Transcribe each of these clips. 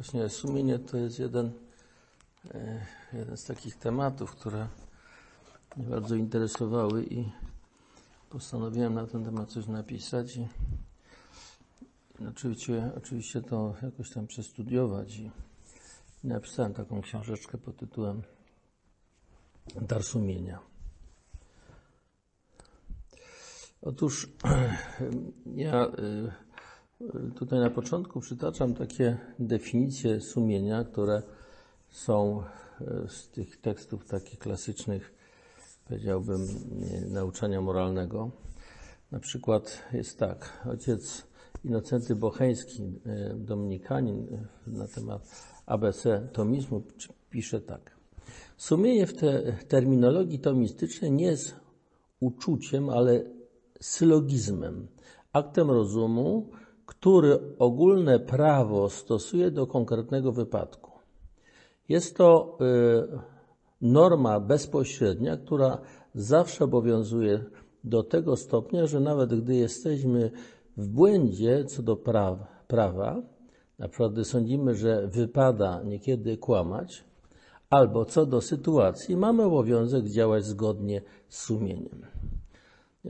Właśnie sumienie to jest jeden, e, jeden z takich tematów, które mnie bardzo interesowały i postanowiłem na ten temat coś napisać. I oczywiście, oczywiście to jakoś tam przestudiować i napisałem taką książeczkę pod tytułem Dar sumienia. Otóż ja y, Tutaj na początku przytaczam takie definicje sumienia, które są e, z tych tekstów takich klasycznych, powiedziałbym, nauczania moralnego. Na przykład jest tak, ojciec Inocenty Bocheński, e, dominikanin e, na temat ABC tomizmu, pisze tak. Sumienie w te terminologii tomistycznej nie jest uczuciem, ale sylogizmem, aktem rozumu, który ogólne prawo stosuje do konkretnego wypadku. Jest to y, norma bezpośrednia, która zawsze obowiązuje do tego stopnia, że nawet gdy jesteśmy w błędzie co do prawa, prawa na przykład gdy sądzimy, że wypada niekiedy kłamać, albo co do sytuacji, mamy obowiązek działać zgodnie z sumieniem.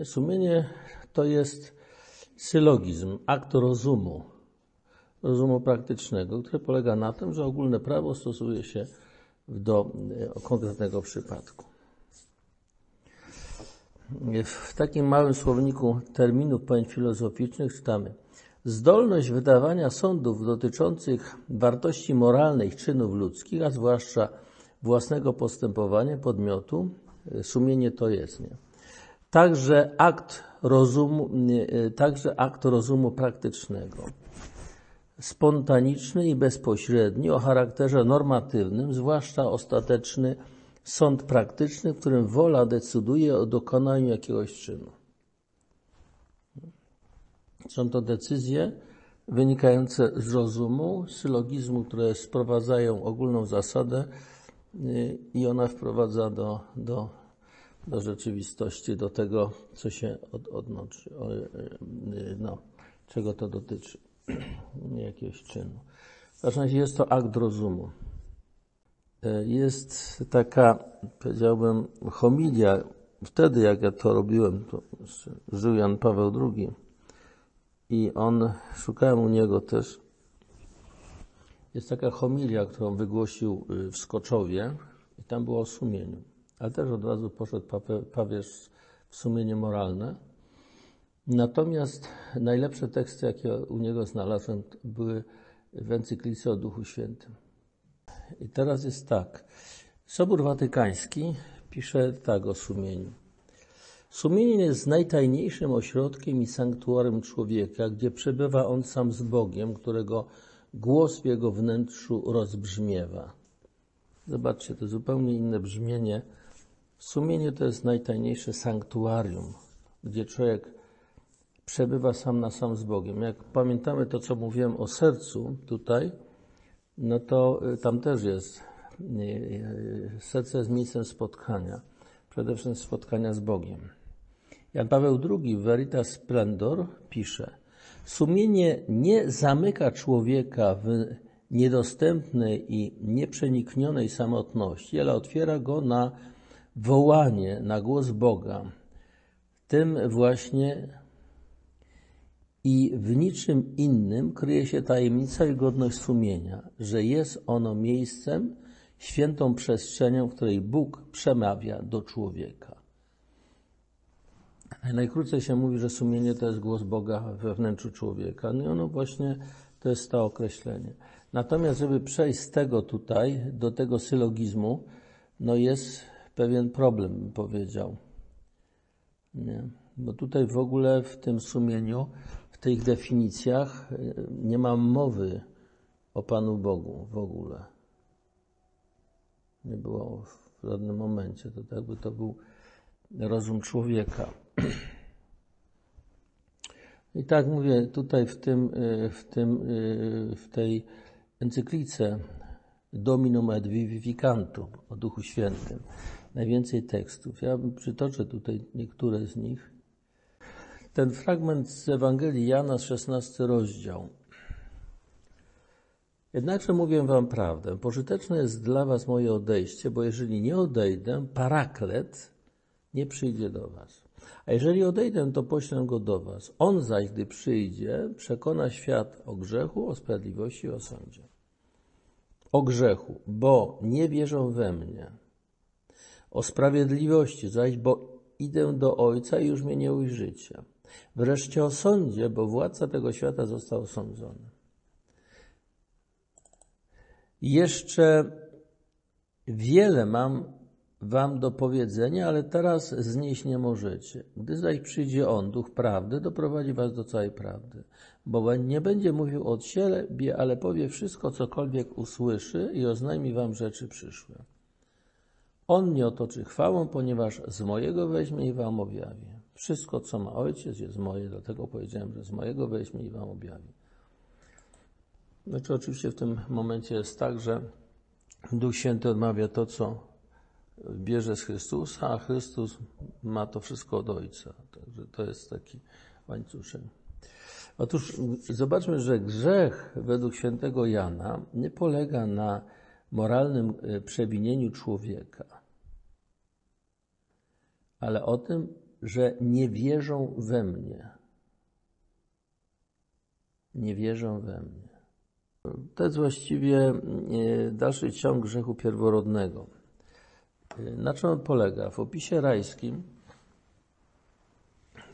Sumienie to jest sylogizm, akt rozumu, rozumu praktycznego, który polega na tym, że ogólne prawo stosuje się do e, konkretnego przypadku. W takim małym słowniku terminów pojęć filozoficznych czytamy zdolność wydawania sądów dotyczących wartości moralnych czynów ludzkich, a zwłaszcza własnego postępowania podmiotu, e, sumienie to jest. Nie? Także akt rozumu, e, także akt rozumu praktycznego. Spontaniczny i bezpośredni o charakterze normatywnym, zwłaszcza ostateczny sąd praktyczny, w którym wola decyduje o dokonaniu jakiegoś czynu. Są to decyzje wynikające z rozumu, sylogizmu, które sprowadzają ogólną zasadę e, i ona wprowadza do, do do rzeczywistości, do tego, co się od, odnoczy, e, no, czego to dotyczy, jakiegoś czynu. W każdym razie jest to akt rozumu. E, jest taka, powiedziałbym, homilia. Wtedy, jak ja to robiłem, to żył Jan Paweł II i on, szukałem u niego też, jest taka homilia, którą wygłosił y, w Skoczowie i tam było o sumieniu ale też od razu poszedł papież w sumienie moralne. Natomiast najlepsze teksty, jakie u niego znalazłem, były w encyklice o Duchu Świętym. I teraz jest tak. Sobór Watykański pisze tak o sumieniu. Sumienie jest najtajniejszym ośrodkiem i sanktuarem człowieka, gdzie przebywa on sam z Bogiem, którego głos w jego wnętrzu rozbrzmiewa. Zobaczcie, to zupełnie inne brzmienie Sumienie to jest najtajniejsze sanktuarium, gdzie człowiek przebywa sam na sam z Bogiem. Jak pamiętamy to, co mówiłem o sercu tutaj, no to y, tam też jest. Y, y, serce jest miejscem spotkania, przede wszystkim spotkania z Bogiem. Jan Paweł II w Veritas Splendor pisze: Sumienie nie zamyka człowieka w niedostępnej i nieprzeniknionej samotności, ale otwiera go na wołanie na głos Boga, tym właśnie i w niczym innym kryje się tajemnica i godność sumienia, że jest ono miejscem, świętą przestrzenią, w której Bóg przemawia do człowieka. Najkrócej się mówi, że sumienie to jest głos Boga we wnętrzu człowieka. No i ono właśnie to jest to określenie. Natomiast, żeby przejść z tego tutaj do tego sylogizmu, no jest pewien problem, bym powiedział. Nie? Bo tutaj w ogóle w tym sumieniu, w tych definicjach y, nie ma mowy o Panu Bogu w ogóle. Nie było w żadnym momencie. To jakby to był rozum człowieka. I tak mówię, tutaj w tym, y, w tym, y, w tej encyklice Dominum et Vivificantum o Duchu Świętym najwięcej tekstów. Ja przytoczę tutaj niektóre z nich. Ten fragment z Ewangelii Jana, 16 rozdział. Jednakże mówię wam prawdę. Pożyteczne jest dla was moje odejście, bo jeżeli nie odejdę, paraklet nie przyjdzie do was. A jeżeli odejdę, to poślę go do was. On zaś, gdy przyjdzie, przekona świat o grzechu, o sprawiedliwości i o sądzie. O grzechu, bo nie wierzą we mnie. O sprawiedliwości zaś, bo idę do Ojca i już mnie nie ujrzycie. Wreszcie o sądzie, bo władca tego świata został osądzony. Jeszcze wiele mam wam do powiedzenia, ale teraz znieść nie możecie. Gdy zaś przyjdzie On, Duch Prawdy, doprowadzi was do całej prawdy. Bo nie będzie mówił od siebie, ale powie wszystko, cokolwiek usłyszy i oznajmi wam rzeczy przyszłe. On mnie otoczy chwałą, ponieważ z mojego weźmie i wam objawi. Wszystko, co ma Ojciec, jest moje, dlatego powiedziałem, że z mojego weźmie i wam objawi. Znaczy, oczywiście w tym momencie jest tak, że Duch Święty odmawia to, co bierze z Chrystusa, a Chrystus ma to wszystko od Ojca. Także to jest taki łańcuszek. Otóż zobaczmy, że grzech według świętego Jana nie polega na moralnym e, przewinieniu człowieka, ale o tym, że nie wierzą we mnie. Nie wierzą we mnie. To jest właściwie e, dalszy ciąg grzechu pierworodnego. E, na czym on polega? W opisie rajskim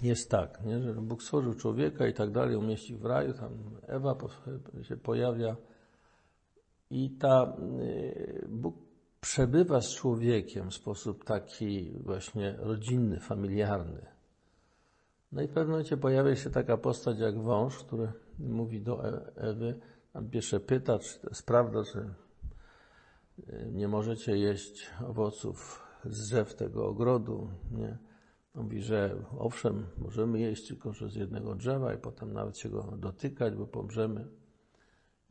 jest tak, nie, że Bóg stworzył człowieka i tak dalej, umieścił w raju, tam Ewa się pojawia i ta e, Bóg przebywa z człowiekiem w sposób taki właśnie rodzinny, familiarny. No i w pewnym momencie pojawia się taka postać jak wąż, który mówi do Ewy, tam pierwsze pyta, czy to jest prawda, że y, nie możecie jeść owoców z drzew tego ogrodu. Nie? Mówi, że owszem, możemy jeść tylko z jednego drzewa i potem nawet się go dotykać, bo pomrzemy.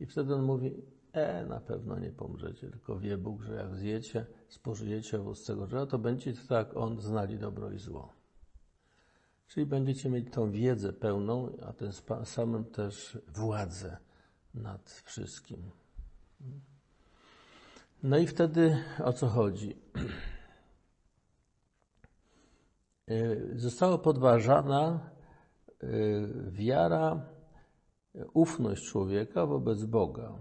I wtedy on mówi, e, na pewno nie pomrzecie, tylko wie Bóg, że jak zjecie, spożyjecie owoc tego drzewa, to będziecie tak on znali dobro i zło. Czyli będziecie mieć tą wiedzę pełną, a tym samym też władzę nad wszystkim. No i wtedy o co chodzi? Y, została podważana y, wiara, ufność człowieka wobec Boga.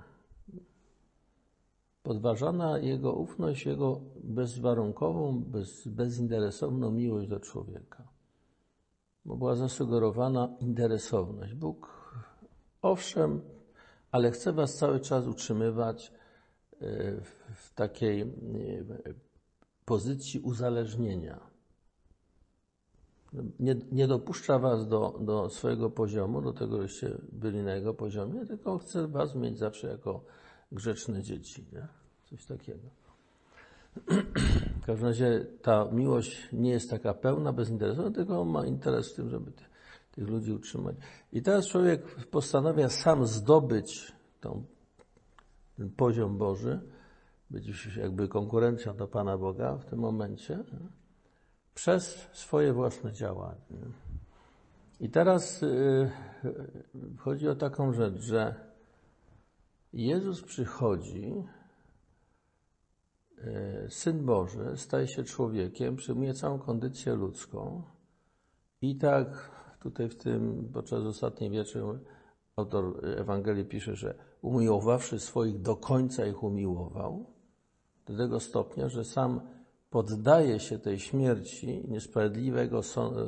Podważana jego ufność, jego bezwarunkową, bez, bezinteresowną miłość do człowieka. Bo była zasugerowana interesowność. Bóg, owszem, ale chcę Was cały czas utrzymywać e, w takiej e, pozycji uzależnienia. Nie, nie dopuszcza Was do, do swojego poziomu, do tego, żeście byli na jego poziomie, tylko chce Was mieć zawsze jako grzeczne dzieci. Nie? Coś takiego. W każdym razie ta miłość nie jest taka pełna, bezinteresowna, tylko on ma interes w tym, żeby tych ludzi utrzymać. I teraz człowiek postanawia sam zdobyć tą, ten poziom Boży, być jakby konkurencją do Pana Boga w tym momencie, przez swoje własne działanie. I teraz yy, chodzi o taką rzecz, że Jezus przychodzi, yy, Syn Boży, staje się człowiekiem, przyjmuje całą kondycję ludzką. I tak Tutaj w tym, podczas ostatniej wieczy autor Ewangelii pisze, że umiłowawszy swoich do końca ich umiłował, do tego stopnia, że sam poddaje się tej śmierci niesprawiedliwego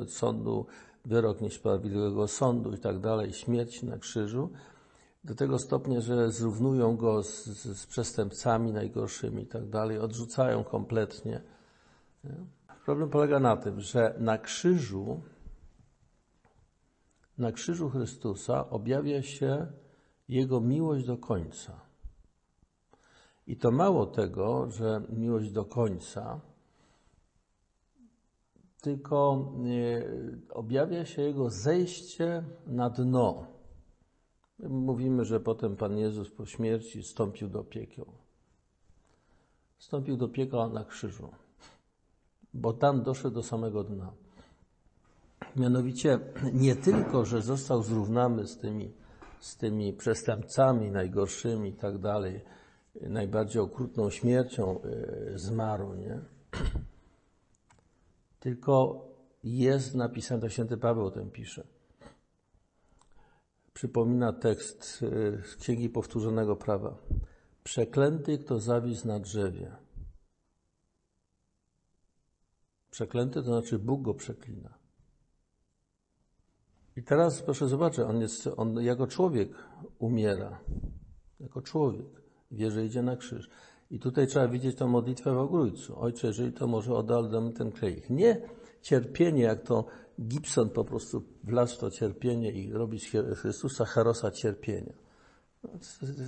sądu, wyrok niesprawiedliwego sądu i tak dalej, śmierci na krzyżu, do tego stopnia, że zrównują go z, z, z przestępcami najgorszymi i tak dalej, odrzucają kompletnie. Problem polega na tym, że na krzyżu na krzyżu Chrystusa objawia się Jego miłość do końca. I to mało tego, że miłość do końca, tylko e, objawia się Jego zejście na dno. Mówimy, że potem Pan Jezus po śmierci wstąpił do piekieł. Wstąpił do piekła na krzyżu, bo tam doszedł do samego dna. Mianowicie nie tylko, że został zrównany z tymi z tymi przestępcami najgorszymi i tak dalej, najbardziej okrutną śmiercią y, zmarł, nie? Tylko jest napisane, to święty Paweł o tym pisze. Przypomina tekst y, z Księgi Powtórzonego Prawa. Przeklęty, kto zawisł na drzewie. Przeklęty to znaczy Bóg go przeklina. I teraz proszę zobaczyć, on, jest, on jako człowiek umiera. Jako człowiek. Wie, że idzie na krzyż. I tutaj trzeba widzieć tę modlitwę w ogrójcu. Ojcze, jeżeli to może oddam ten kleich. Nie cierpienie, jak to Gibson po prostu wlazł to cierpienie i robi z Chrystusa herosa cierpienia.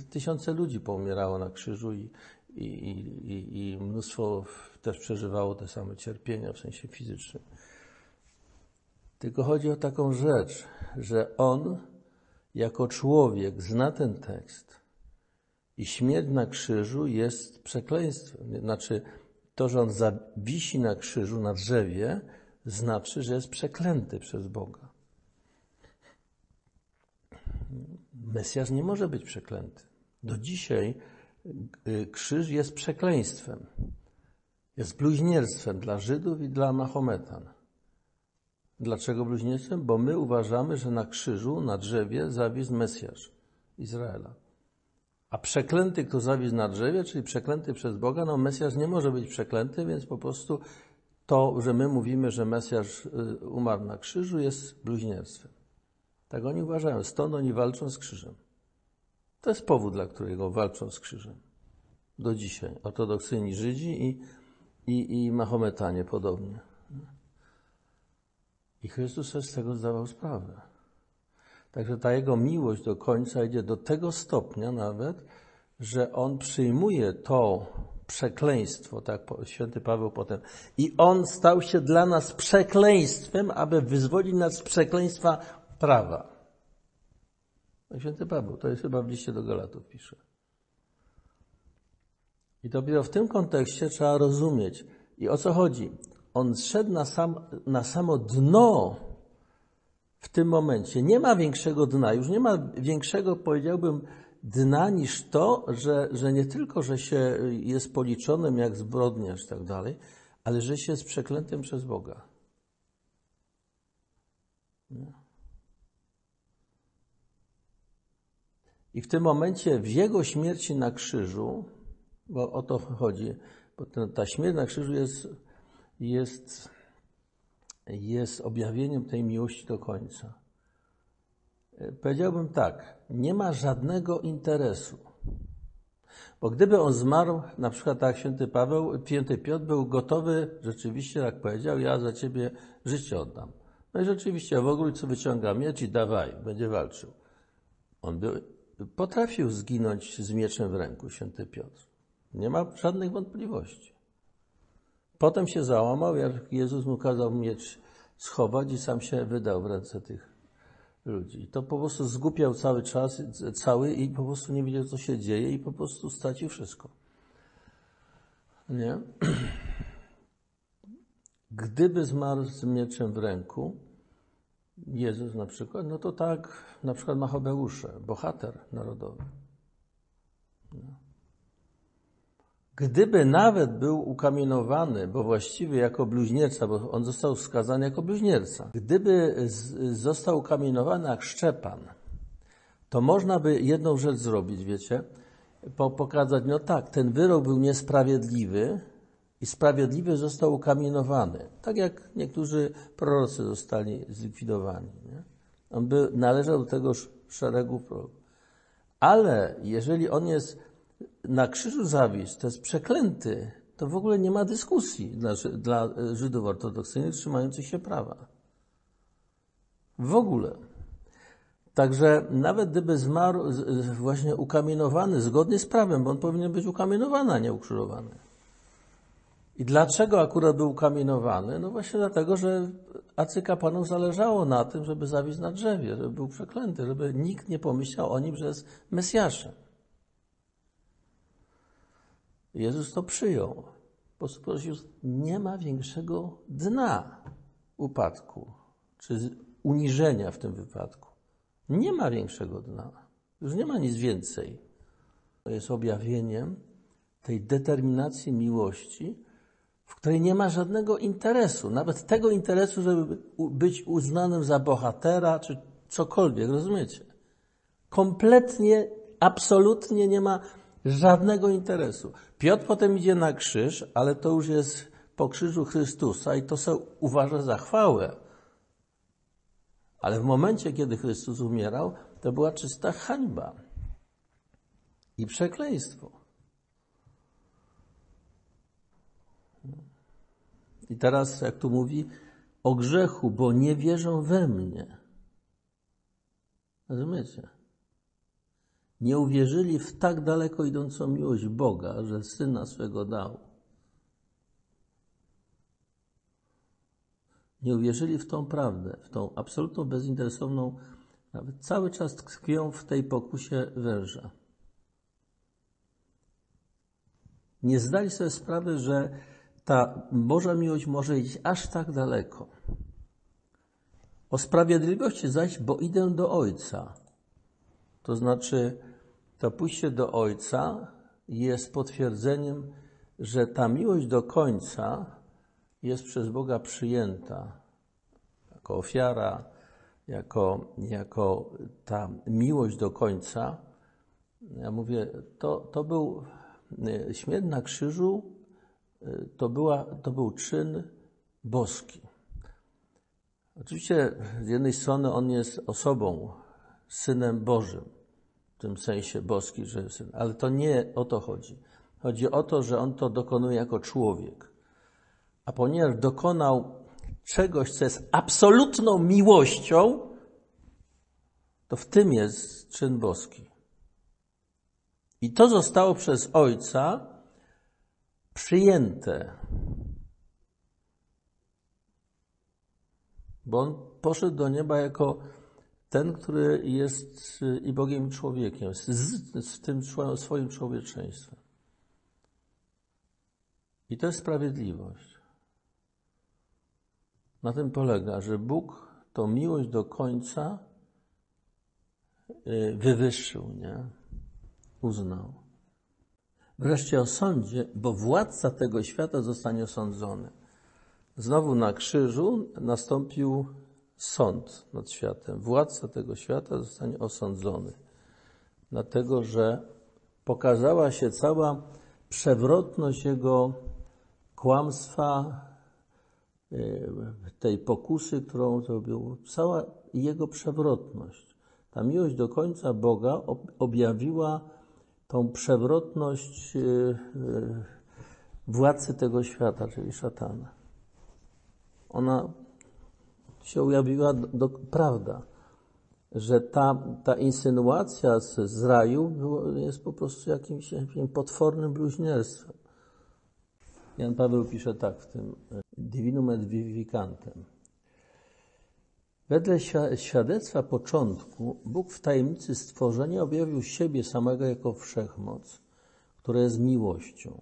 Tysiące ludzi poumierało na krzyżu i, i, i, i mnóstwo też przeżywało te same cierpienia w sensie fizycznym. Tylko chodzi o taką rzecz, że on jako człowiek zna ten tekst i śmierć na krzyżu jest przekleństwem. Znaczy, to, że on zawisi na krzyżu, na drzewie, znaczy, że jest przeklęty przez Boga. Mesjasz nie może być przeklęty. Do dzisiaj y, krzyż jest przekleństwem. Jest bluźnierstwem dla Żydów i dla Mahometan. Dlaczego bluźnierstwem? Bo my uważamy, że na krzyżu, na drzewie zawisł Mesjasz Izraela. A przeklęty, kto zawisł na drzewie, czyli przeklęty przez Boga, no Mesjasz nie może być przeklęty, więc po prostu to, że my mówimy, że Mesjasz y, umarł na krzyżu, jest bluźnierstwem. Tak oni uważają. Stąd oni walczą z krzyżem. To jest powód, dla którego walczą z krzyżem. Do dzisiaj. Ortodoksyjni Żydzi i, i, i Mahometanie podobnie. I Chrystus sobie z tego zdawał sprawę. Także ta jego miłość do końca idzie do tego stopnia nawet, że on przyjmuje to przekleństwo, tak święty Paweł potem. I on stał się dla nas przekleństwem, aby wyzwolić nas z przekleństwa prawa. Tak święty Paweł, to jest chyba w liście do Galatów pisze. I dopiero w tym kontekście trzeba rozumieć. I o co chodzi? On zszedł na, sam, na samo dno w tym momencie. Nie ma większego dna, już nie ma większego, powiedziałbym, dna niż to, że, że nie tylko, że się jest policzonym jak zbrodniarz i tak dalej, ale że się jest przeklętym przez Boga. I w tym momencie, w jego śmierci na krzyżu, bo o to chodzi, bo ta śmierć na krzyżu jest, jest, jest objawieniem tej miłości do końca. Powiedziałbym tak, nie ma żadnego interesu. Bo gdyby on zmarł, na przykład tak święty Paweł, święty Piotr był gotowy, rzeczywiście, jak powiedział, ja za ciebie życie oddam. No i rzeczywiście w ogóle wyciąga miecz i dawaj, będzie walczył. On by potrafił zginąć z mieczem w ręku, święty Piotr. Nie ma żadnych wątpliwości. Potem się załamał, jak Jezus mu kazał miecz schować i sam się wydał w ręce tych ludzi. To po prostu zgupiał cały czas, cały i po prostu nie wiedział, co się dzieje i po prostu stracił wszystko. Nie? Gdyby zmarł z mieczem w ręku, Jezus na przykład, no to tak na przykład Machabeusze, bohater narodowy. No. Gdyby nawet był ukamienowany, bo właściwie jako bluźnierca, bo on został skazany jako bluźnierca, gdyby został ukamienowany jak Szczepan, to można by jedną rzecz zrobić, wiecie, po, pokazać, no tak, ten wyrok był niesprawiedliwy i sprawiedliwy został ukamienowany, tak jak niektórzy prorocy zostali zlikwidowani. Nie? On by należał do tego szeregu proroków. Ale jeżeli on jest na krzyżu zawisł, to jest przeklęty, to w ogóle nie ma dyskusji dla, dla Żydów ortodoksyjnych trzymających się prawa. W ogóle. Także nawet gdyby zmarł właśnie ukamienowany zgodnie z prawem, bo on powinien być ukamienowany, a nie ukrzyżowany. I dlaczego akurat był ukamienowany? No właśnie dlatego, że arcykapłanom zależało na tym, żeby zawisł na drzewie, żeby był przeklęty, żeby nikt nie pomyślał o nim, że jest Mesjaszem. Jezus to przyjął. Po prostu nie ma większego dna upadku, czy uniżenia w tym wypadku. Nie ma większego dna. Już nie ma nic więcej. To jest objawieniem tej determinacji miłości, w której nie ma żadnego interesu, nawet tego interesu, żeby być uznanym za bohatera, czy cokolwiek, rozumiecie? Kompletnie, absolutnie nie ma żadnego interesu. Piotr potem idzie na krzyż, ale to już jest po krzyżu Chrystusa i to sobie uważa za chwałę. Ale w momencie, kiedy Chrystus umierał, to była czysta hańba i przekleństwo. I teraz, jak tu mówi, o grzechu, bo nie wierzą we mnie. Rozumiecie? Nie uwierzyli w tak daleko idącą miłość Boga, że syna swego dał. Nie uwierzyli w tą prawdę, w tą absolutną bezinteresowną, nawet cały czas tkwią w tej pokusie węża. Nie zdali sobie sprawy, że ta Boża miłość może iść aż tak daleko. O sprawiedliwości zaś, bo idę do Ojca. To znaczy, to pójście do Ojca jest potwierdzeniem, że ta miłość do końca jest przez Boga przyjęta jako ofiara, jako, jako ta miłość do końca. Ja mówię, to, to był Y, śmierć na krzyżu y, to, była, to był czyn boski. Oczywiście z jednej strony on jest osobą, synem Bożym, w tym sensie boski, że syn, ale to nie o to chodzi. Chodzi o to, że on to dokonuje jako człowiek. A ponieważ dokonał czegoś, co jest absolutną miłością, to w tym jest czyn boski. I to zostało przez Ojca przyjęte. Bo on poszedł do nieba jako ten, który jest i Bogiem i człowiekiem, z, z tym swoim człowieczeństwem. I to jest sprawiedliwość. Na tym polega, że Bóg tą miłość do końca y, wywyższył, nie? uznał. Wreszcie o sądzie, bo władca tego świata zostanie osądzony. Znowu na krzyżu nastąpił sąd nad światem. Władca tego świata zostanie osądzony. Dlatego, że pokazała się cała przewrotność jego kłamstwa, y, tej pokusy, którą zrobił, cała jego przewrotność. Ta miłość do końca Boga objawiła tą przewrotność y, y, władcy tego świata, czyli szatana. Ona się ujawniła do, prawda, że ta, ta insynuacja z, z raju było, jest po prostu jakimś, jakimś potwornym bluźnierstwem. Jan Paweł pisze tak w tym y, Divinum et Vivicantem. Wedle świadectwa początku, Bóg w tajemnicy stworzenia objawił siebie samego jako wszechmoc, która jest miłością.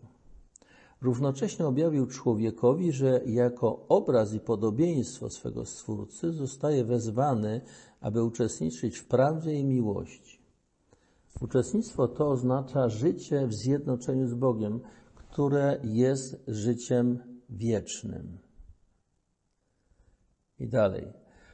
Równocześnie objawił człowiekowi, że jako obraz i podobieństwo swego Stwórcy zostaje wezwany, aby uczestniczyć w prawdzie i miłości. Uczestnictwo to oznacza życie w zjednoczeniu z Bogiem, które jest życiem wiecznym. I dalej.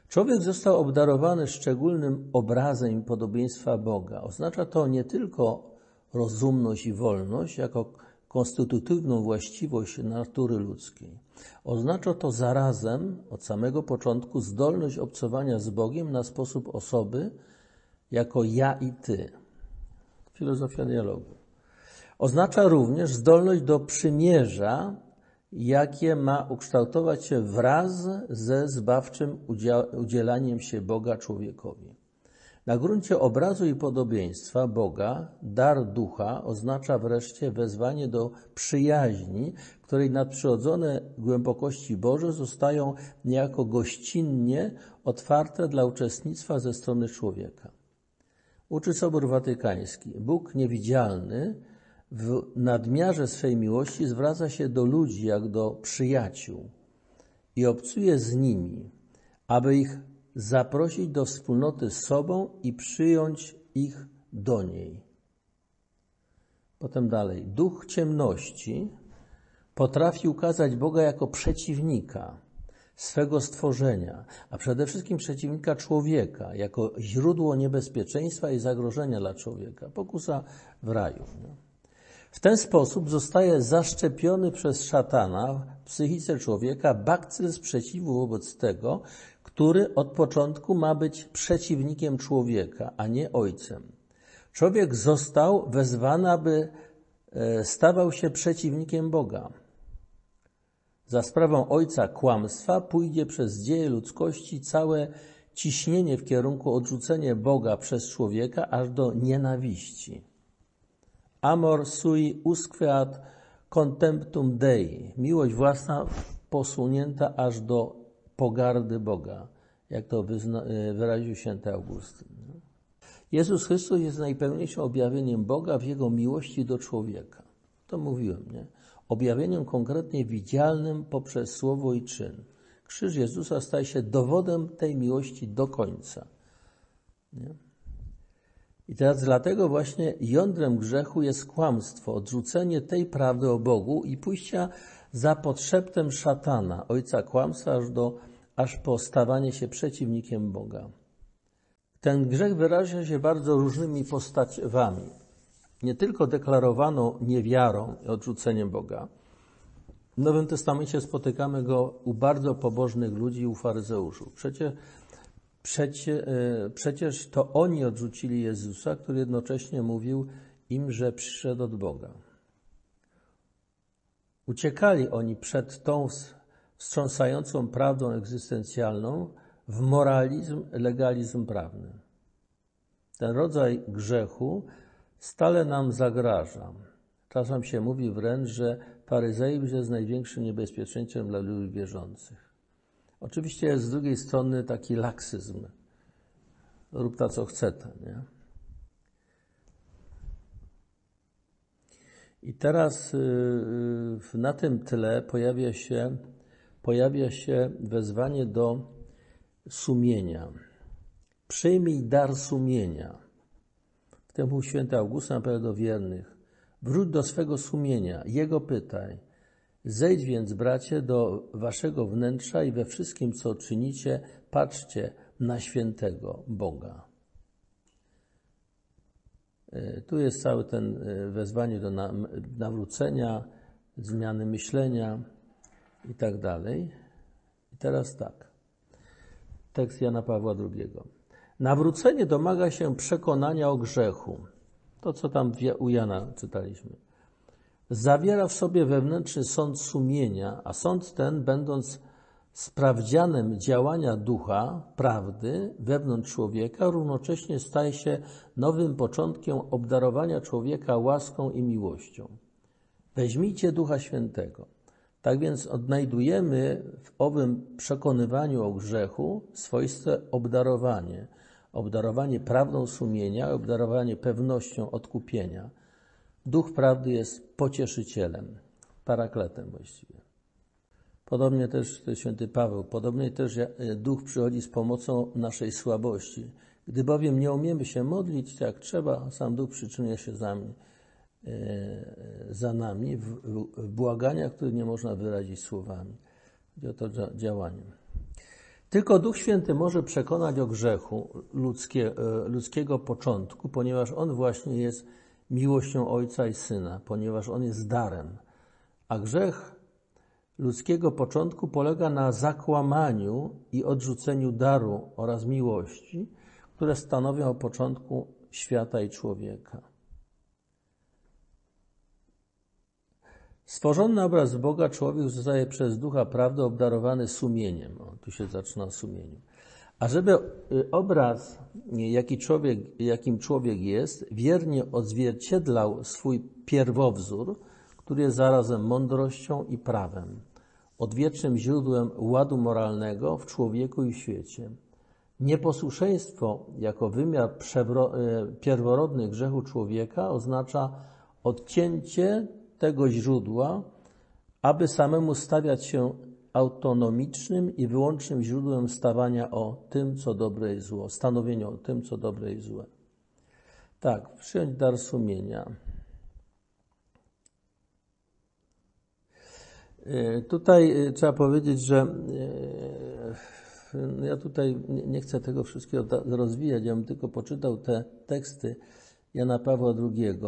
Człowiek został obdarowany szczególnym obrazem i podobieństwa Boga. Oznacza to nie tylko rozumność i wolność jako konstytutywną właściwość natury ludzkiej. Oznacza to zarazem od samego początku zdolność obcowania z Bogiem na sposób osoby jako ja i ty. Filozofia dialogu. Oznacza również zdolność do przymierza jakie ma ukształtować się wraz ze zbawczym udzielaniem się Boga człowiekowi. Na gruncie obrazu i podobieństwa Boga dar ducha oznacza wreszcie wezwanie do przyjaźni, której nadprzyrodzone głębokości Boże zostają niejako gościnnie otwarte dla uczestnictwa ze strony człowieka. Uczy Sobór Watykański. Bóg niewidzialny w nadmiarze swej miłości zwraca się do ludzi jak do przyjaciół i obcuje z nimi, aby ich zaprosić do wspólnoty z sobą i przyjąć ich do niej. Potem dalej. Duch ciemności potrafi ukazać Boga jako przeciwnika swego stworzenia, a przede wszystkim przeciwnika człowieka, jako źródło niebezpieczeństwa i zagrożenia dla człowieka. Pokusa w raju. W ten sposób zostaje zaszczepiony przez szatana w psychice człowieka bakcyl sprzeciwu wobec tego, który od początku ma być przeciwnikiem człowieka, a nie ojcem. Człowiek został wezwany, aby e, stawał się przeciwnikiem Boga. Za sprawą ojca kłamstwa pójdzie przez dzieje ludzkości całe ciśnienie w kierunku odrzucenia Boga przez człowieka aż do nienawiści. Amor sui usqueat contemptum Dei. Miłość własna posunięta aż do pogardy Boga, jak to e, wyraził święty Augustyn. Jezus Chrystus jest najpełniejszym objawieniem Boga w Jego miłości do człowieka. To mówiłem, nie? Objawieniem konkretnie widzialnym poprzez słowo i czyn. Krzyż Jezusa staje się dowodem tej miłości do końca. Nie? I teraz dlatego właśnie jądrem grzechu jest kłamstwo, odrzucenie tej prawdy o Bogu i pójścia za podszeptem szatana, ojca kłamstwa, aż, do, aż po stawanie się przeciwnikiem Boga. Ten grzech wyraża się bardzo różnymi postaciami. Nie tylko deklarowaną niewiarą i odrzuceniem Boga. W Nowym Testamencie spotykamy go u bardzo pobożnych ludzi u faryzeuszów. Przecież Przecie, e, przecież to oni odrzucili Jezusa, który jednocześnie mówił im, że przyszedł od Boga. Uciekali oni przed tą wstrząsającą prawdą egzystencjalną w moralizm, legalizm prawny. Ten rodzaj grzechu stale nam zagraża. Czasem się mówi wręcz, że faryzeizm jest największym niebezpieczeństwem dla ludzi wierzących. Oczywiście jest z drugiej strony taki laksyzm. Rób ta, co chce. Nie? I teraz y, y, na tym tle pojawia się, pojawia się wezwanie do sumienia. Przyjmij dar sumienia. W tym był święty Augustyn apel do wiernych. Wróć do swego sumienia, jego pytaj. Zejdź więc, bracie, do waszego wnętrza i we wszystkim, co czynicie, patrzcie na świętego Boga. E, tu jest cały ten e, wezwanie do nawrócenia, zmiany myślenia i tak dalej. I teraz tak. Tekst Jana Pawła II. Nawrócenie domaga się przekonania o grzechu. To, co tam u Jana czytaliśmy zawiera w sobie wewnętrzny sąd sumienia, a sąd ten, będąc sprawdzianem działania ducha, prawdy wewnątrz człowieka, równocześnie staje się nowym początkiem obdarowania człowieka łaską i miłością. Weźmijcie Ducha Świętego. Tak więc odnajdujemy w owym przekonywaniu o grzechu swoiste obdarowanie. Obdarowanie prawdą sumienia, obdarowanie pewnością odkupienia – Duch prawdy jest pocieszycielem, parakletem właściwie. Podobnie też święty Paweł, podobnie też e, Duch przychodzi z pomocą naszej słabości. Gdy bowiem nie umiemy się modlić jak trzeba, sam Duch przyczynuje się za, mnie, e, za nami w, w błaganiach, których nie można wyrazić słowami. Chodzi o to działaniem. Tylko Duch Święty może przekonać o grzechu ludzkie, e, ludzkiego początku, ponieważ On właśnie jest miłością Ojca i Syna, ponieważ On jest darem. A grzech ludzkiego początku polega na zakłamaniu i odrzuceniu daru oraz miłości, które stanowią o początku świata i człowieka. Stworzony obraz Boga człowiek zostaje przez Ducha Prawdy obdarowany sumieniem. O, tu się zaczyna sumieniem. A żeby y, obraz, jaki człowiek, jakim człowiek jest, wiernie odzwierciedlał swój pierwowzór, który jest zarazem mądrością i prawem, odwiecznym źródłem ładu moralnego w człowieku i w świecie. Nieposłuszeństwo jako wymiar y, pierworodny grzechu człowieka oznacza odcięcie tego źródła, aby samemu stawiać się autonomicznym i wyłącznym źródłem stawania o tym, co dobre i zło, stanowienia o tym, co dobre i złe. Tak, przyjąć dar sumienia. Tutaj e, trzeba powiedzieć, że e, ja tutaj nie chcę tego wszystkiego rozwijać, ja bym tylko poczytał te teksty Jana Pawła II.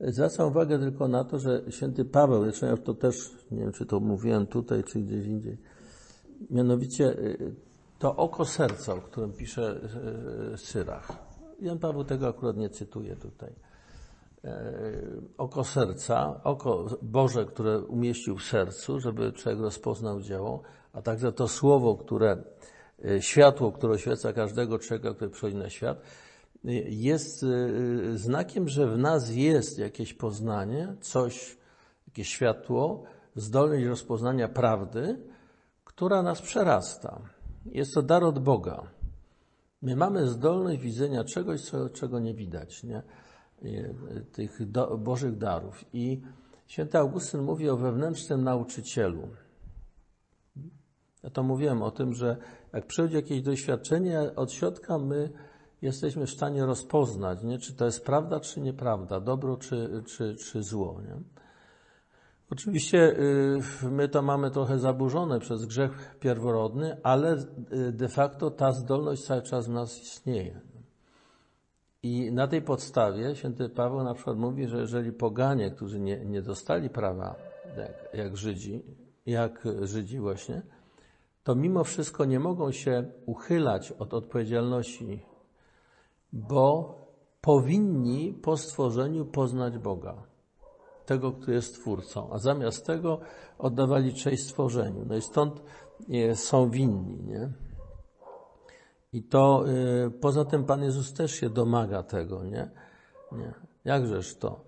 Zwracam uwagę tylko na to, że święty Paweł, zresztą ja to też, nie wiem czy to mówiłem tutaj, czy gdzieś indziej, mianowicie to oko serca, o którym pisze Syrach. Jan Paweł tego akurat nie cytuje tutaj E, oko serca, oko Boże, które umieścił w sercu, żeby człowiek rozpoznał dzieło, a także to słowo, które, e, światło, które oświeca każdego człowieka, który przychodzi na świat, e, jest znakiem, że w nas jest jakieś poznanie, coś, jakieś światło, zdolność rozpoznania prawdy, która nas przerasta. Jest to dar od Boga. My mamy zdolność widzenia czegoś, czego nie widać. Nie? Tych do, Bożych darów. I święty Augustyn mówi o wewnętrznym nauczycielu. Ja to mówiłem o tym, że jak przychodzi jakieś doświadczenie od środka, my jesteśmy w stanie rozpoznać, nie? czy to jest prawda, czy nieprawda, dobro, czy, czy, czy zło. Nie? Oczywiście y, my to mamy trochę zaburzone przez grzech pierworodny, ale y, de facto ta zdolność cały czas w nas istnieje. I na tej podstawie święty Paweł na przykład mówi, że jeżeli poganie, którzy nie, nie dostali prawa, jak, jak Żydzi, jak Żydzi właśnie, to mimo wszystko nie mogą się uchylać od odpowiedzialności, bo powinni po stworzeniu poznać Boga, tego, który jest Twórcą, a zamiast tego oddawali cześć stworzeniu. No i stąd są winni, nie? I to y, poza tym Pan Jezus też się domaga tego, nie? nie. Jakżeż to?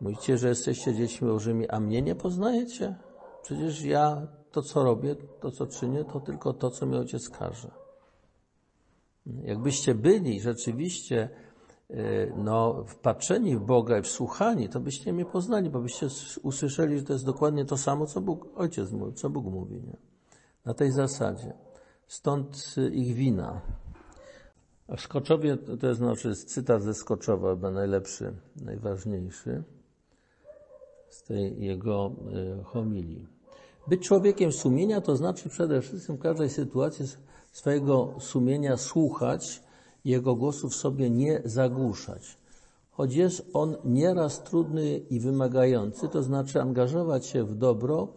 Mówicie, że jesteście dziećmi Bożymi, a mnie nie poznajecie? Przecież ja to, co robię, to, co czynię, to tylko to, co mi Ojciec każe. Jakbyście byli rzeczywiście y, no, wpatrzeni w Boga i wsłuchani, to byście mnie poznali, bo byście usłyszeli, że to jest dokładnie to samo, co Bóg, Ojciec mówi, co Bóg mówi. Nie? Na tej zasadzie. Stąd ich wina. A w Skoczowie, to jest, znaczy cytat ze Skoczowa, chyba najlepszy, najważniejszy z tej jego e, homilii. Być człowiekiem sumienia to znaczy przede wszystkim w każdej sytuacji swojego sumienia słuchać, jego głosu w sobie nie zagłuszać. Choć jest on nieraz trudny i wymagający, to znaczy angażować się w dobro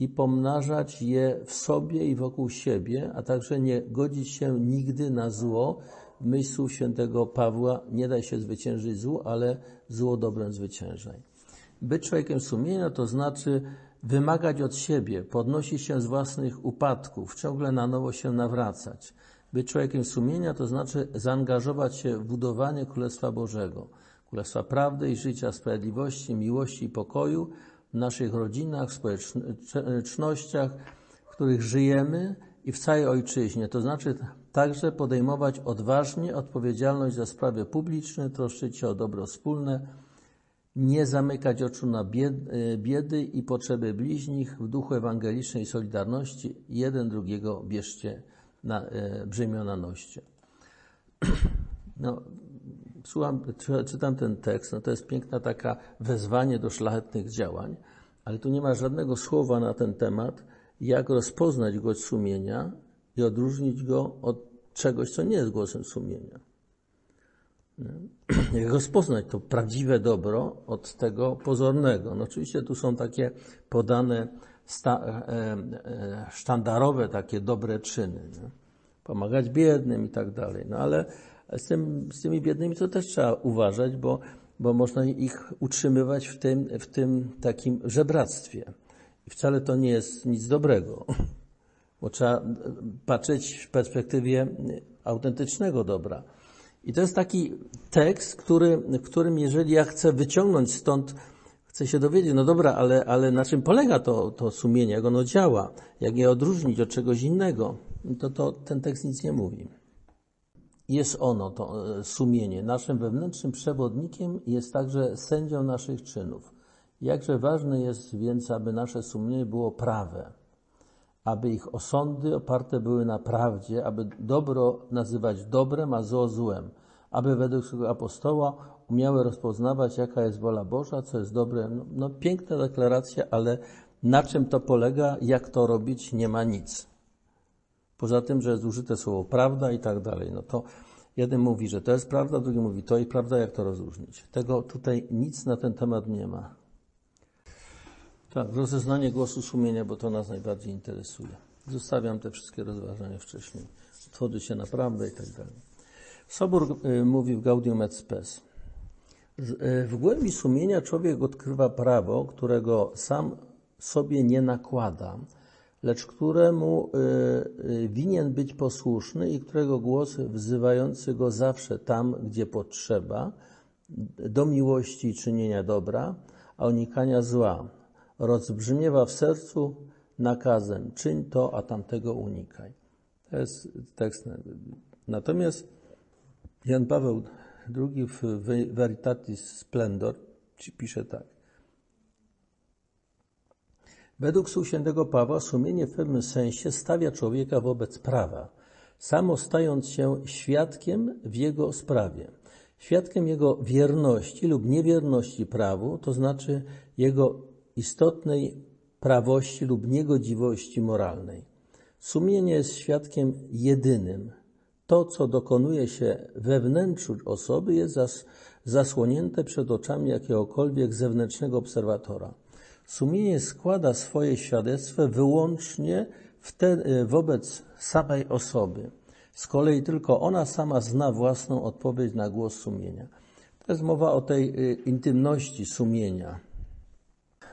i pomnażać je w sobie i wokół siebie, a także nie godzić się nigdy na zło. Myśl świętego Pawła nie daj się zwyciężyć złu, ale zło dobrem zwyciężaj. Być człowiekiem sumienia to znaczy wymagać od siebie, podnosić się z własnych upadków, ciągle na nowo się nawracać. Być człowiekiem sumienia to znaczy zaangażować się w budowanie Królestwa Bożego, Królestwa prawdy i życia, sprawiedliwości, miłości i pokoju, w naszych rodzinach, społecznościach, w których żyjemy i w całej ojczyźnie. To znaczy także podejmować odważnie odpowiedzialność za sprawy publiczne, troszczyć się o dobro wspólne, nie zamykać oczu na biedy i potrzeby bliźnich w duchu ewangelicznej solidarności. Jeden drugiego bierzcie na e, brzemię na noście. No, słucham, czytam ten tekst, no to jest piękna taka wezwanie do szlachetnych działań, ale tu nie ma żadnego słowa na ten temat, jak rozpoznać głos sumienia i odróżnić go od czegoś, co nie jest głosem sumienia. Jak rozpoznać to prawdziwe dobro od tego pozornego? No oczywiście tu są takie podane sta, e, e, sztandarowe takie dobre czyny. Nie? Pomagać biednym i tak dalej. No ale z, tym, z tymi biednymi to też trzeba uważać, bo, bo można ich utrzymywać w tym, w tym takim żebractwie. I wcale to nie jest nic dobrego, bo trzeba patrzeć w perspektywie autentycznego dobra. I to jest taki tekst, który, w którym jeżeli ja chcę wyciągnąć stąd, chcę się dowiedzieć, no dobra, ale, ale na czym polega to, to sumienie, jak ono działa, jak je odróżnić od czegoś innego, to, to ten tekst nic nie mówi jest ono, to e, sumienie. Naszym wewnętrznym przewodnikiem jest także sędzią naszych czynów. Jakże ważne jest więc, aby nasze sumienie było prawe, aby ich osądy oparte były na prawdzie, aby dobro nazywać dobrem, a zło złem, aby według swego apostoła umiały rozpoznawać, jaka jest wola Boża, co jest dobre. No, no piękna deklaracja, ale na czym to polega, jak to robić, nie ma nic. Poza tym, że jest użyte słowo prawda i tak dalej. No to jeden mówi, że to jest prawda, drugi mówi to i prawda, jak to rozróżnić. Tego tutaj nic na ten temat nie ma. Tak, rozeznanie głosu sumienia, bo to nas najbardziej interesuje. Zostawiam te wszystkie rozważania wcześniej. Tworzy się na prawdę i tak dalej. Sobór y, mówi w Gaudium et Spes. Y, w głębi sumienia człowiek odkrywa prawo, którego sam sobie nie nakłada, lecz któremu y, winien być posłuszny i którego głos wzywający go zawsze tam, gdzie potrzeba, do miłości i czynienia dobra, a unikania zła, rozbrzmiewa w sercu nakazem: czyń to, a tamtego unikaj. To jest tekst. Natomiast Jan Paweł II w Veritatis Splendor pisze tak. Według słów świętego Pawła sumienie w pewnym sensie stawia człowieka wobec prawa, samo stając się świadkiem w jego sprawie. Świadkiem jego wierności lub niewierności prawu, to znaczy jego istotnej prawości lub niegodziwości moralnej. Sumienie jest świadkiem jedynym. To, co dokonuje się we wnętrzu osoby, jest zas zasłonięte przed oczami jakiegokolwiek zewnętrznego obserwatora. Sumienie składa swoje świadectwo wyłącznie wobec samej osoby. Z kolei tylko ona sama zna własną odpowiedź na głos sumienia. To jest mowa o tej y, intymności sumienia.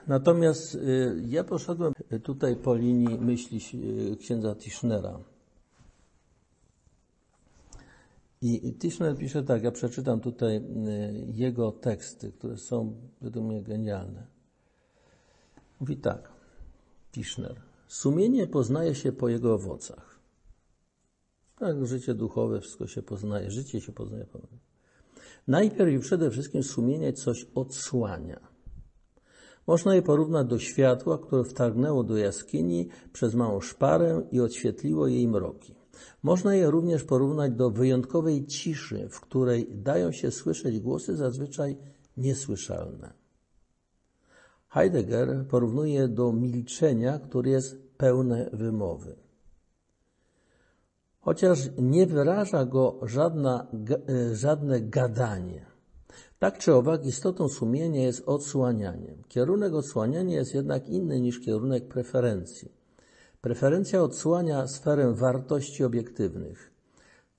Natomiast y, ja poszedłem tutaj po linii myśli księdza Tischnera. I Tischner pisze tak, ja przeczytam tutaj jego teksty, które są według mnie genialne. Mówi tak, Tischner. Sumienie poznaje się po jego owocach. Tak, życie duchowe, wszystko się poznaje, życie się poznaje po Najpierw i przede wszystkim sumienie coś odsłania. Można je porównać do światła, które wtargnęło do jaskini przez małą szparę i odświetliło jej mroki. Można je również porównać do wyjątkowej ciszy, w której dają się słyszeć głosy zazwyczaj niesłyszalne. Heidegger porównuje do milczenia, które jest pełne wymowy. Chociaż nie wyraża go żadna, e, żadne gadanie. Tak czy owak, istotą sumienia jest odsłanianiem. Kierunek odsłaniania jest jednak inny niż kierunek preferencji. Preferencja odsłania sferę wartości obiektywnych,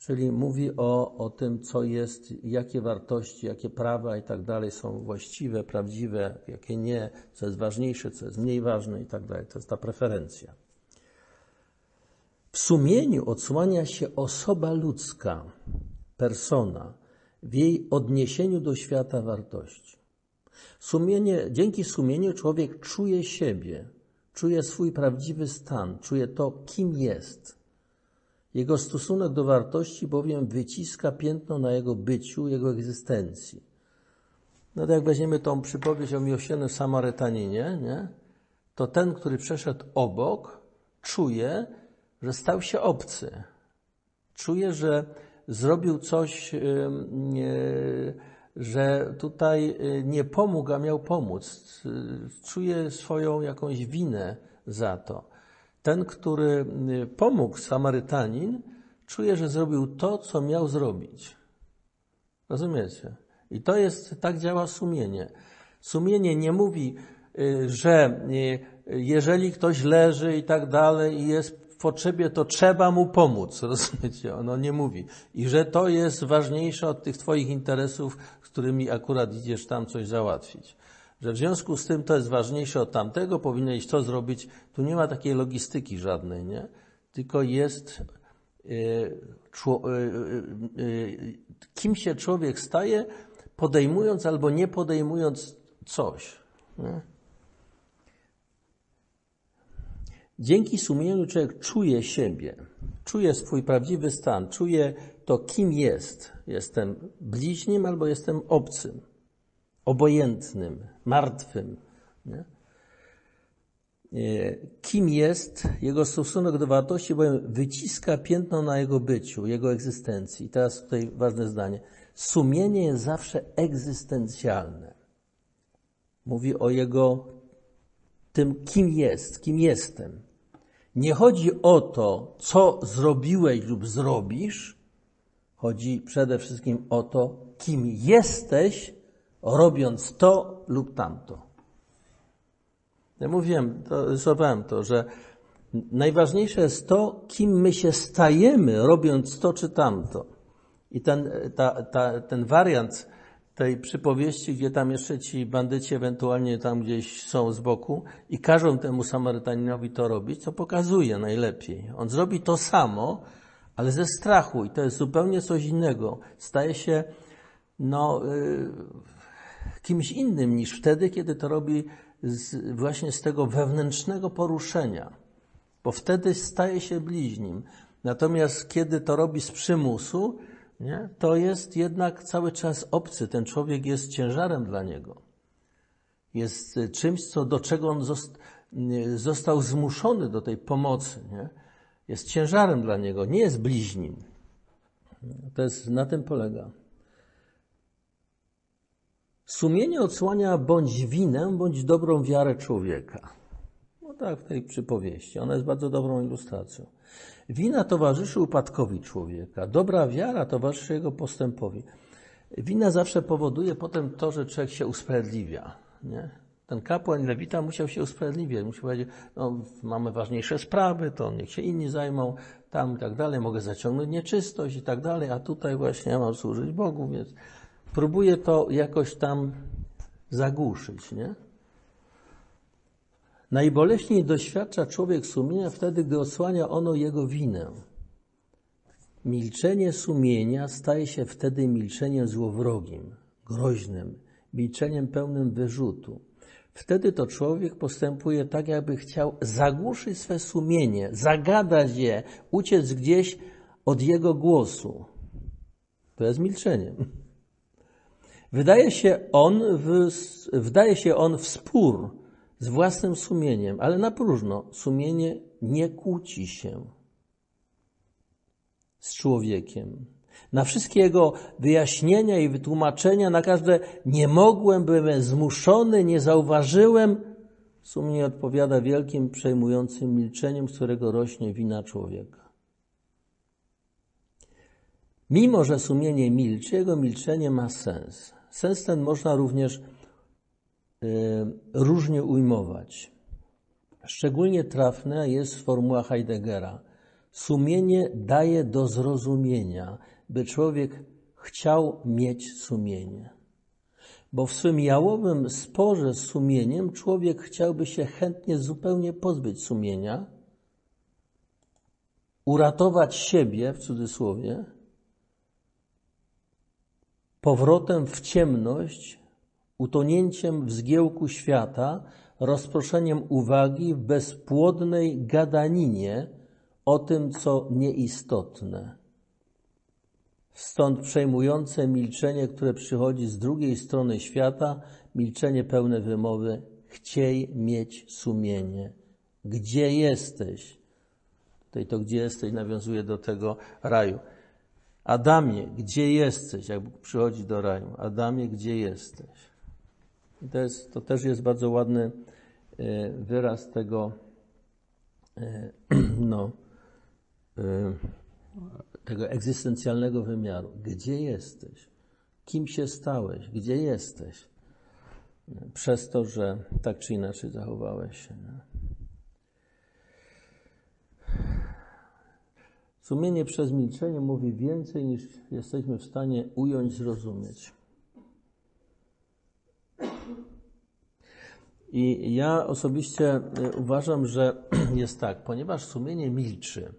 czyli mówi o, o tym, co jest, jakie wartości, jakie prawa i tak dalej są właściwe, prawdziwe, jakie nie, co jest ważniejsze, co jest mniej ważne i tak dalej. To jest ta preferencja. W sumieniu odsłania się osoba ludzka, persona, w jej odniesieniu do świata wartości. Sumienie, dzięki sumieniu człowiek czuje siebie, czuje swój prawdziwy stan, czuje to, kim jest. Jego stosunek do wartości bowiem wyciska piętno na jego byciu, jego egzystencji. No to jak weźmiemy tą przypowieść o miłosiernym Samarytaninie, nie? to ten, który przeszedł obok, czuje, że stał się obcy. Czuje, że zrobił coś, że tutaj y, nie pomógł, a miał pomóc. Czuje swoją jakąś winę za to. Ten, który y, pomógł, Samarytanin, czuje, że zrobił to, co miał zrobić. Rozumiecie? I to jest, tak działa sumienie. Sumienie nie mówi, y, że jeżeli ktoś leży i tak dalej i jest potrzebie, to trzeba mu pomóc, rozumiecie? Ono nie mówi. I że to jest ważniejsze od tych twoich interesów, z którymi akurat idziesz tam coś załatwić. Że w związku z tym to jest ważniejsze od tamtego, powinieneś to zrobić. Tu nie ma takiej logistyki żadnej, nie? Tylko jest yy, yy, yy, kim się człowiek staje, podejmując albo nie podejmując coś. Nie? Dzięki sumieniu człowiek czuje siebie, czuje swój prawdziwy stan, czuje to, kim jest. Jestem bliźnim albo jestem obcym, obojętnym, martwym. Nie? kim jest, jego stosunek do wartości, bowiem wyciska piętno na jego byciu, jego egzystencji. I teraz tutaj ważne zdanie. Sumienie jest zawsze egzystencjalne. Mówi o jego tym, kim jest, kim jestem. Nie chodzi o to, co zrobiłeś lub zrobisz, chodzi przede wszystkim o to, kim jesteś, robiąc to lub tamto. Ja mówiłem, to, to, że najważniejsze jest to, kim my się stajemy, robiąc to czy tamto. I ten, ta, ta, ten wariant tej przypowieści, gdzie tam jeszcze ci bandyci ewentualnie tam gdzieś są z boku i każą temu Samarytaninowi to robić, co pokazuje najlepiej. On zrobi to samo, ale ze strachu i to jest zupełnie coś innego. Staje się no, y, kimś innym niż wtedy, kiedy to robi z, właśnie z tego wewnętrznego poruszenia, bo wtedy staje się bliźnim. Natomiast kiedy to robi z przymusu, nie, to jest jednak cały czas obcy. Ten człowiek jest ciężarem dla niego. Jest czymś, co, do czego on został zmuszony do tej pomocy. Nie? Jest ciężarem dla niego, nie jest bliźnim. To jest, na tym polega. Sumienie odsłania bądź winę, bądź dobrą wiarę człowieka. No tak w tej przypowieści. Ona jest bardzo dobrą ilustracją. Wina towarzyszy upadkowi człowieka. Dobra wiara towarzyszy jego postępowi. Wina zawsze powoduje potem to, że człowiek się usprawiedliwia. Nie? Ten kapłan lewita musiał się usprawiedliwiać. Musiał powiedzieć, no, mamy ważniejsze sprawy, to niech się inni zajmą, tam i tak dalej, mogę zaciągnąć nieczystość i tak dalej, a tutaj właśnie ja mam służyć Bogu, więc próbuje to jakoś tam zagłuszyć, nie? Najboleśniej doświadcza człowiek sumienia wtedy, gdy odsłania ono jego winę. Milczenie sumienia staje się wtedy milczeniem złowrogim, groźnym, milczeniem pełnym wyrzutu. Wtedy to człowiek postępuje tak, jakby chciał zagłuszyć swe sumienie, zagadać je, uciec gdzieś od jego głosu. To jest milczeniem. Wydaje się on w, się on w spór z własnym sumieniem, ale na próżno. Sumienie nie kłóci się z człowiekiem. Na wszystkie jego wyjaśnienia i wytłumaczenia, na każde nie mogłem, byłem zmuszony, nie zauważyłem, sumienie odpowiada wielkim, przejmującym milczeniem, z którego rośnie wina człowieka. Mimo, że sumienie milczy, jego milczenie ma sens. Sens ten można również y, różnie ujmować. Szczególnie trafna jest formuła Heideggera. Sumienie daje do zrozumienia, by człowiek chciał mieć sumienie. Bo w swym jałowym sporze z sumieniem człowiek chciałby się chętnie zupełnie pozbyć sumienia, uratować siebie, w cudzysłowie, powrotem w ciemność, utonięciem w zgiełku świata, rozproszeniem uwagi w bezpłodnej gadaninie o tym, co nieistotne. Stąd przejmujące milczenie, które przychodzi z drugiej strony świata, milczenie pełne wymowy, chciej mieć sumienie. Gdzie jesteś? Tutaj to gdzie jesteś nawiązuje do tego raju. Adamie, gdzie jesteś? Jak Bóg przychodzi do raju. Adamie, gdzie jesteś? I to, jest, to też jest bardzo ładny e, wyraz tego, e, no, e, tego egzystencjalnego wymiaru. Gdzie jesteś? Kim się stałeś? Gdzie jesteś? Przez to, że tak czy inaczej zachowałeś się. Nie? Sumienie przez milczenie mówi więcej niż jesteśmy w stanie ująć, zrozumieć. I ja osobiście y, uważam, że jest tak, ponieważ sumienie milczy,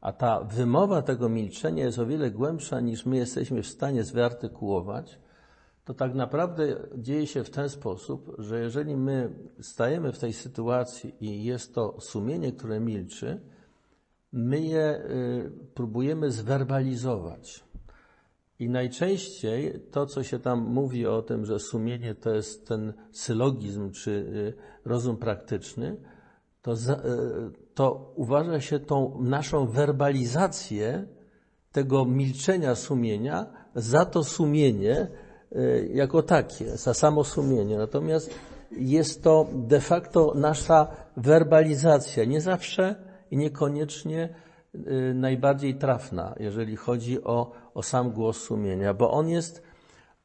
a ta wymowa tego milczenia jest o wiele głębsza niż my jesteśmy w stanie wyartykułować, to tak naprawdę dzieje się w ten sposób, że jeżeli my stajemy w tej sytuacji i jest to sumienie, które milczy, my je y, próbujemy zwerbalizować. I najczęściej to, co się tam mówi o tym, że sumienie to jest ten sylogizm czy y, rozum praktyczny, to, e, to uważa się tą naszą werbalizację tego milczenia sumienia za to sumienie jako takie, za samo sumienie. Natomiast jest to de facto nasza werbalizacja, nie zawsze i niekoniecznie e, najbardziej trafna, jeżeli chodzi o, o sam głos sumienia, bo on jest,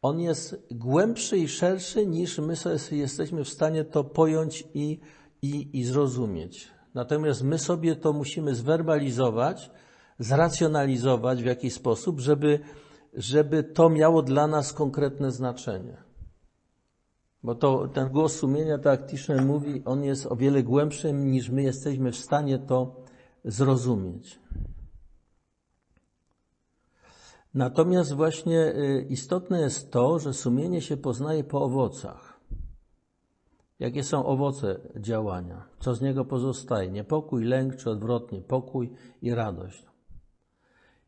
on jest głębszy i szerszy niż my sobie jesteśmy w stanie to pojąć i, i, i zrozumieć. Natomiast my sobie to musimy zwerbalizować, zracjonalizować w jakiś sposób, żeby, żeby to miało dla nas konkretne znaczenie. Bo to, ten głos sumienia, tak jak mówi, on jest o wiele głębszy niż my jesteśmy w stanie to zrozumieć. Natomiast właśnie y, istotne jest to, że sumienie się poznaje po owocach. Jakie są owoce działania? Co z niego pozostaje? Niepokój, lęk, czy odwrotnie, pokój i radość.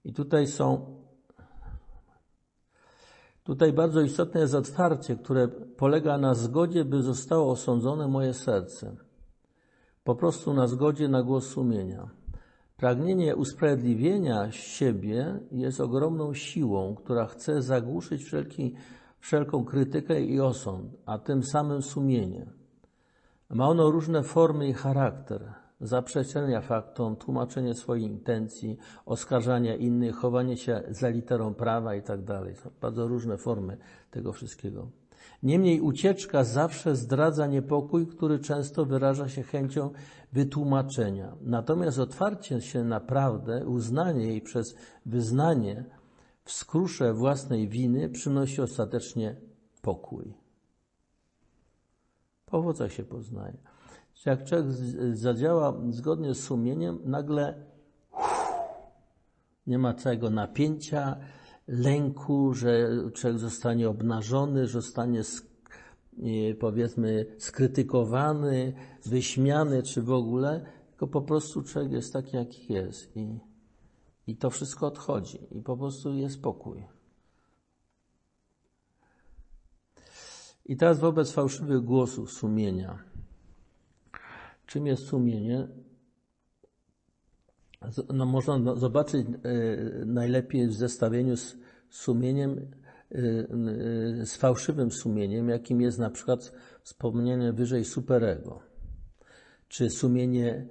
I tutaj są, tutaj bardzo istotne jest otwarcie, które polega na zgodzie, by zostało osądzone moje serce. Po prostu na zgodzie na głos sumienia. Pragnienie usprawiedliwienia siebie jest ogromną siłą, która chce zagłuszyć wszelki, wszelką krytykę i osąd, a tym samym sumienie. Ma ono różne formy i charakter zaprzeczenia faktom, tłumaczenie swoich intencji, oskarżania innych, chowanie się za literą prawa itd. Tak Są bardzo różne formy tego wszystkiego. Niemniej ucieczka zawsze zdradza niepokój, który często wyraża się chęcią wytłumaczenia. Natomiast otwarcie się na prawdę, uznanie jej przez wyznanie w skrusze własnej winy przynosi ostatecznie pokój. Po owocach się poznaje. Jak człowiek zadziała zgodnie z sumieniem, nagle nie ma całego napięcia, lęku, że człowiek zostanie obnażony, że zostanie powiedzmy skrytykowany, wyśmiany, czy w ogóle, tylko po prostu człowiek jest taki, jaki jest i, i to wszystko odchodzi i po prostu jest spokój. I teraz wobec fałszywych głosów sumienia. Czym jest sumienie? No, można zobaczyć e, najlepiej w zestawieniu z sumieniem, e, e, z fałszywym sumieniem, jakim jest na przykład wspomniane wyżej superego, czy sumienie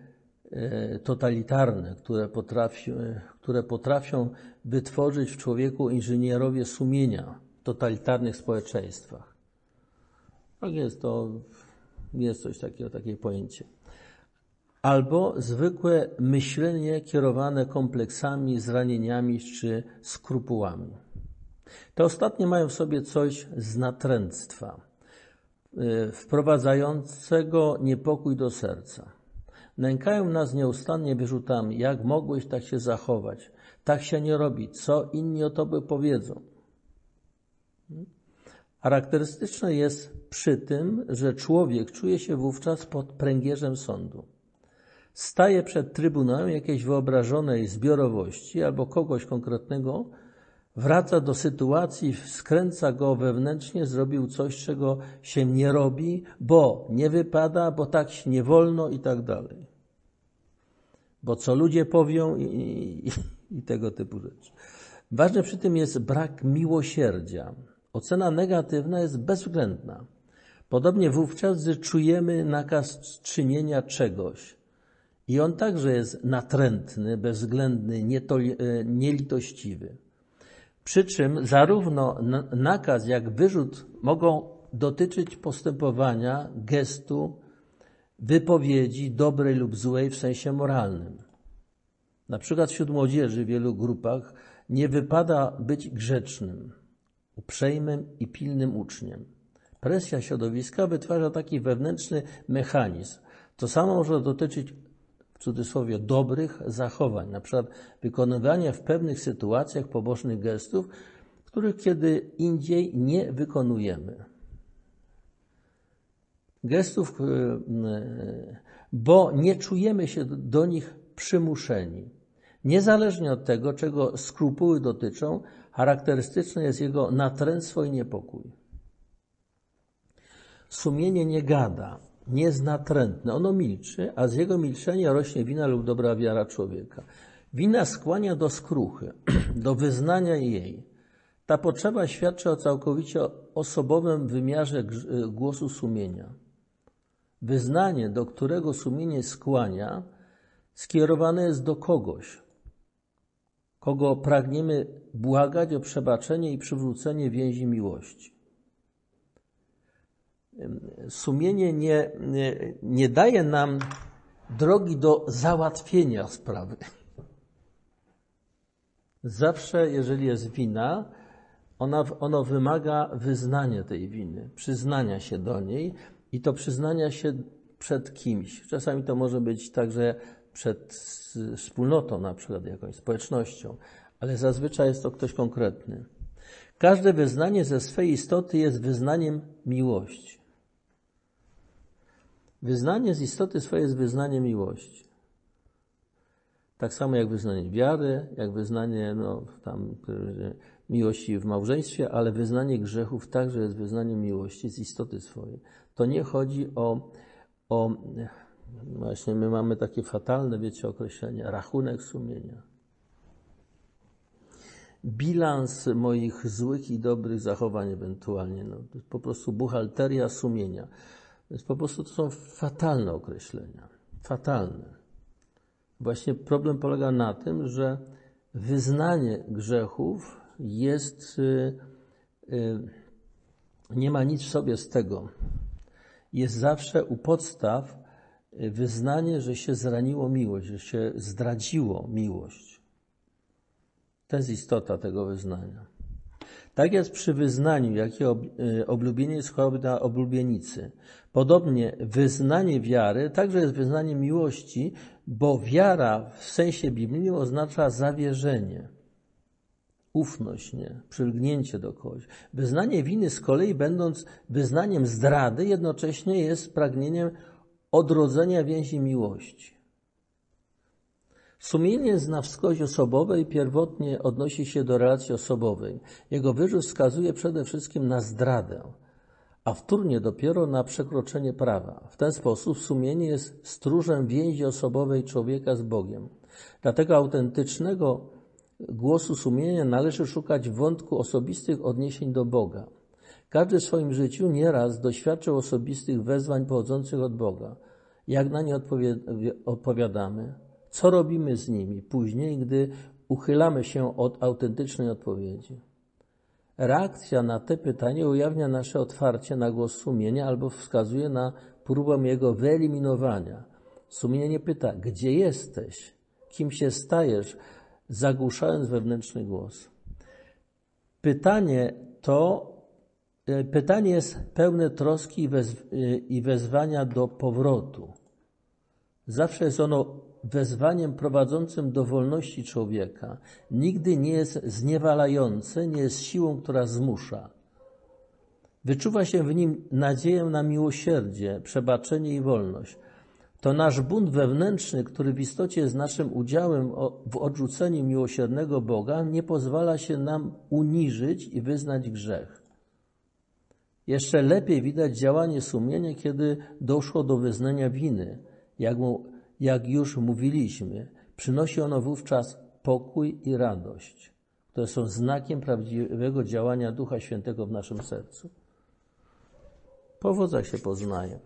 totalitarne, które, potrafi, które potrafią wytworzyć w człowieku inżynierowie sumienia w totalitarnych społeczeństwach. Tak jest to, jest coś takiego, takie pojęcie albo zwykłe myślenie kierowane kompleksami, zranieniami czy skrupułami. Te ostatnie mają w sobie coś z natręctwa, y, wprowadzającego niepokój do serca. Nękają nas nieustannie wyrzutami, jak mogłeś tak się zachować, tak się nie robi, co inni o tobie powiedzą. Charakterystyczne jest przy tym, że człowiek czuje się wówczas pod pręgierzem sądu staje przed Trybunałem jakiejś wyobrażonej zbiorowości albo kogoś konkretnego, wraca do sytuacji, skręca go wewnętrznie, zrobił coś, czego się nie robi, bo nie wypada, bo tak się nie wolno i tak dalej. Bo co ludzie powią i, i, i tego typu rzeczy. Ważne przy tym jest brak miłosierdzia. Ocena negatywna jest bezwzględna. Podobnie wówczas, gdy czujemy nakaz czynienia czegoś, i on także jest natrętny, bezwzględny, e, nielitościwy. Przy czym zarówno nakaz, jak wyrzut mogą dotyczyć postępowania, gestu, wypowiedzi dobrej lub złej w sensie moralnym. Na przykład wśród młodzieży w wielu grupach nie wypada być grzecznym, uprzejmym i pilnym uczniem. Presja środowiska wytwarza taki wewnętrzny mechanizm. To samo może dotyczyć cudzysłowie dobrych zachowań, na przykład wykonywania w pewnych sytuacjach pobożnych gestów, których kiedy indziej nie wykonujemy. Gestów, e, bo nie czujemy się do nich przymuszeni. Niezależnie od tego, czego skrupuły dotyczą, charakterystyczne jest jego natręctwo i niepokój. Sumienie nie gada, nie. Ono milczy, a z jego milczenia rośnie wina lub dobra wiara człowieka. Wina skłania do skruchy, do wyznania jej. Ta potrzeba świadczy o całkowicie osobowym wymiarze głosu sumienia. Wyznanie, do którego sumienie skłania, skierowane jest do kogoś, kogo pragniemy błagać o przebaczenie i przywrócenie więzi miłości. Sumienie nie, nie, nie daje nam drogi do załatwienia sprawy. Zawsze, jeżeli jest wina, ona, ono wymaga wyznania tej winy, przyznania się do niej i to przyznania się przed kimś. Czasami to może być także przed wspólnotą, na przykład jakąś społecznością, ale zazwyczaj jest to ktoś konkretny. Każde wyznanie ze swej istoty jest wyznaniem miłości. Wyznanie z istoty swojej jest wyznaniem miłości. Tak samo jak wyznanie wiary, jak wyznanie no, tam, miłości w małżeństwie, ale wyznanie grzechów także jest wyznaniem miłości z istoty swojej. To nie chodzi o, o właśnie my mamy takie fatalne, wiecie, określenie, rachunek sumienia. Bilans moich złych i dobrych zachowań ewentualnie. No, po prostu buchalteria sumienia. Więc po prostu to są fatalne określenia. Fatalne. Właśnie problem polega na tym, że wyznanie grzechów jest, y, y, nie ma nic w sobie z tego. Jest zawsze u podstaw y, wyznanie, że się zraniło miłość, że się zdradziło miłość. To jest istota tego wyznania. Tak jest przy wyznaniu, jakie oblubienie jest choroba oblubienicy. Podobnie wyznanie wiary także jest wyznaniem miłości, bo wiara w sensie biblijnym oznacza zawierzenie, ufność, nie? przylgnięcie do kogoś. Wyznanie winy z kolei, będąc wyznaniem zdrady, jednocześnie jest pragnieniem odrodzenia więzi miłości. Sumienie zna wskazać osobowe i pierwotnie odnosi się do relacji osobowej. Jego wyrzut wskazuje przede wszystkim na zdradę a wtórnie dopiero na przekroczenie prawa. W ten sposób sumienie jest stróżem więzi osobowej człowieka z Bogiem. Dlatego autentycznego głosu sumienia należy szukać w wątku osobistych odniesień do Boga. Każdy w swoim życiu nieraz doświadczył osobistych wezwań pochodzących od Boga. Jak na nie odpowiadamy? Co robimy z nimi później, gdy uchylamy się od autentycznej odpowiedzi? Reakcja na te pytanie ujawnia nasze otwarcie na głos sumienia albo wskazuje na próbę jego wyeliminowania. Sumienie nie pyta, gdzie jesteś, kim się stajesz, zagłuszając wewnętrzny głos. Pytanie to, e, pytanie jest pełne troski e, i wezwania do powrotu. Zawsze jest ono wezwaniem prowadzącym do wolności człowieka. Nigdy nie jest zniewalające, nie jest siłą, która zmusza. Wyczuwa się w nim nadzieję na miłosierdzie, przebaczenie i wolność. To nasz bunt wewnętrzny, który w istocie jest naszym udziałem w odrzuceniu miłosiernego Boga, nie pozwala się nam uniżyć i wyznać grzech. Jeszcze lepiej widać działanie sumienia, kiedy doszło do wyznania winy, jak mu jak już mówiliśmy, przynosi ono wówczas pokój i radość, które są znakiem prawdziwego działania Ducha Świętego w naszym sercu. Powodza się poznaje.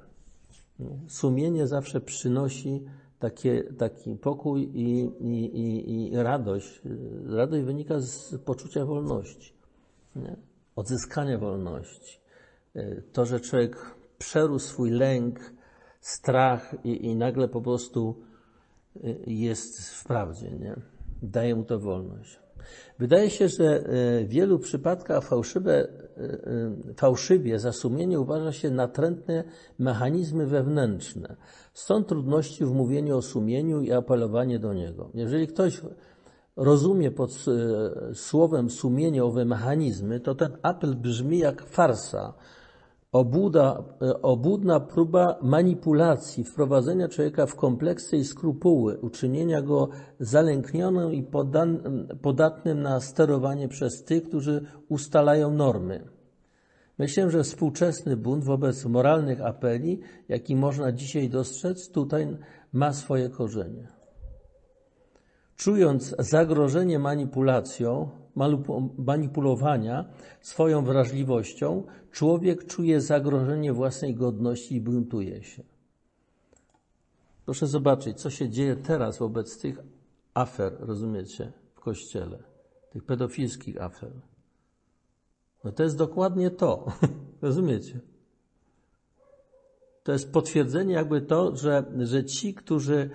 Sumienie zawsze przynosi takie, taki pokój i, i, i, i radość. Radość wynika z poczucia wolności, nie? odzyskania wolności. To, że człowiek przerósł swój lęk, strach i, i nagle po prostu y, jest w prawdzie, nie? Daje mu to wolność. Wydaje się, że y, w wielu przypadkach fałszywe, y, fałszywie za sumienie uważa się natrętne mechanizmy wewnętrzne. Stąd trudności w mówieniu o sumieniu i apelowanie do niego. Jeżeli ktoś rozumie pod słowem sumienie owe mechanizmy, to ten apel brzmi jak farsa, Obuda, e, obudna próba manipulacji, wprowadzenia człowieka w kompleksy i skrupuły, uczynienia go zalęknionym i podatnym na sterowanie przez tych, którzy ustalają normy. Myślę, że współczesny bunt wobec moralnych apeli, jaki można dzisiaj dostrzec, tutaj ma swoje korzenie. Czując zagrożenie manipulacją, manipulowania swoją wrażliwością, człowiek czuje zagrożenie własnej godności i buntuje się. Proszę zobaczyć, co się dzieje teraz wobec tych afer, rozumiecie, w kościele, tych pedofilskich afer. No to jest dokładnie to, rozumiecie? To jest potwierdzenie jakby to, że, że ci, którzy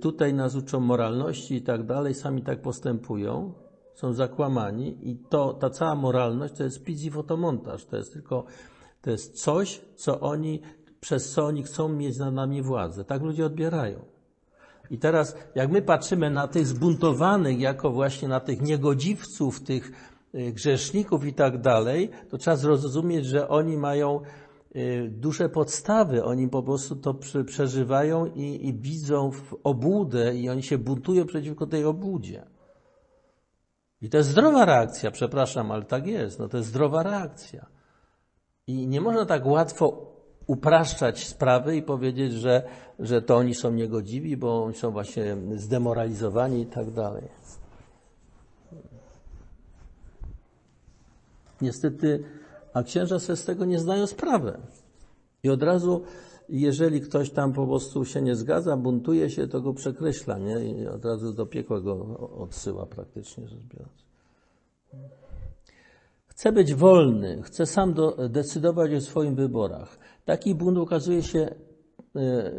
tutaj nas uczą moralności i tak dalej, sami tak postępują, są zakłamani i to, ta cała moralność to jest piz i fotomontaż. To jest tylko, to jest coś, co oni, przez co oni chcą mieć nad nami władzę. Tak ludzie odbierają. I teraz, jak my patrzymy na tych zbuntowanych, jako właśnie na tych niegodziwców, tych y, grzeszników i tak dalej, to trzeba zrozumieć, że oni mają y, duże podstawy. Oni po prostu to przeżywają i, i widzą w obłudę i oni się buntują przeciwko tej obłudzie. I to jest zdrowa reakcja, przepraszam, ale tak jest. No to jest zdrowa reakcja. I nie można tak łatwo upraszczać sprawy i powiedzieć, że, że to oni są niegodziwi, bo oni są właśnie zdemoralizowani i tak dalej. Niestety, a księża sobie z tego nie zdają sprawy. I od razu, jeżeli ktoś tam po prostu się nie zgadza, buntuje się, to go przekreśla, nie? I od razu do piekła go odsyła praktycznie rzecz biorąc. Chcę być wolny, chcę sam do, decydować o swoich wyborach. Taki bunt okazuje się e,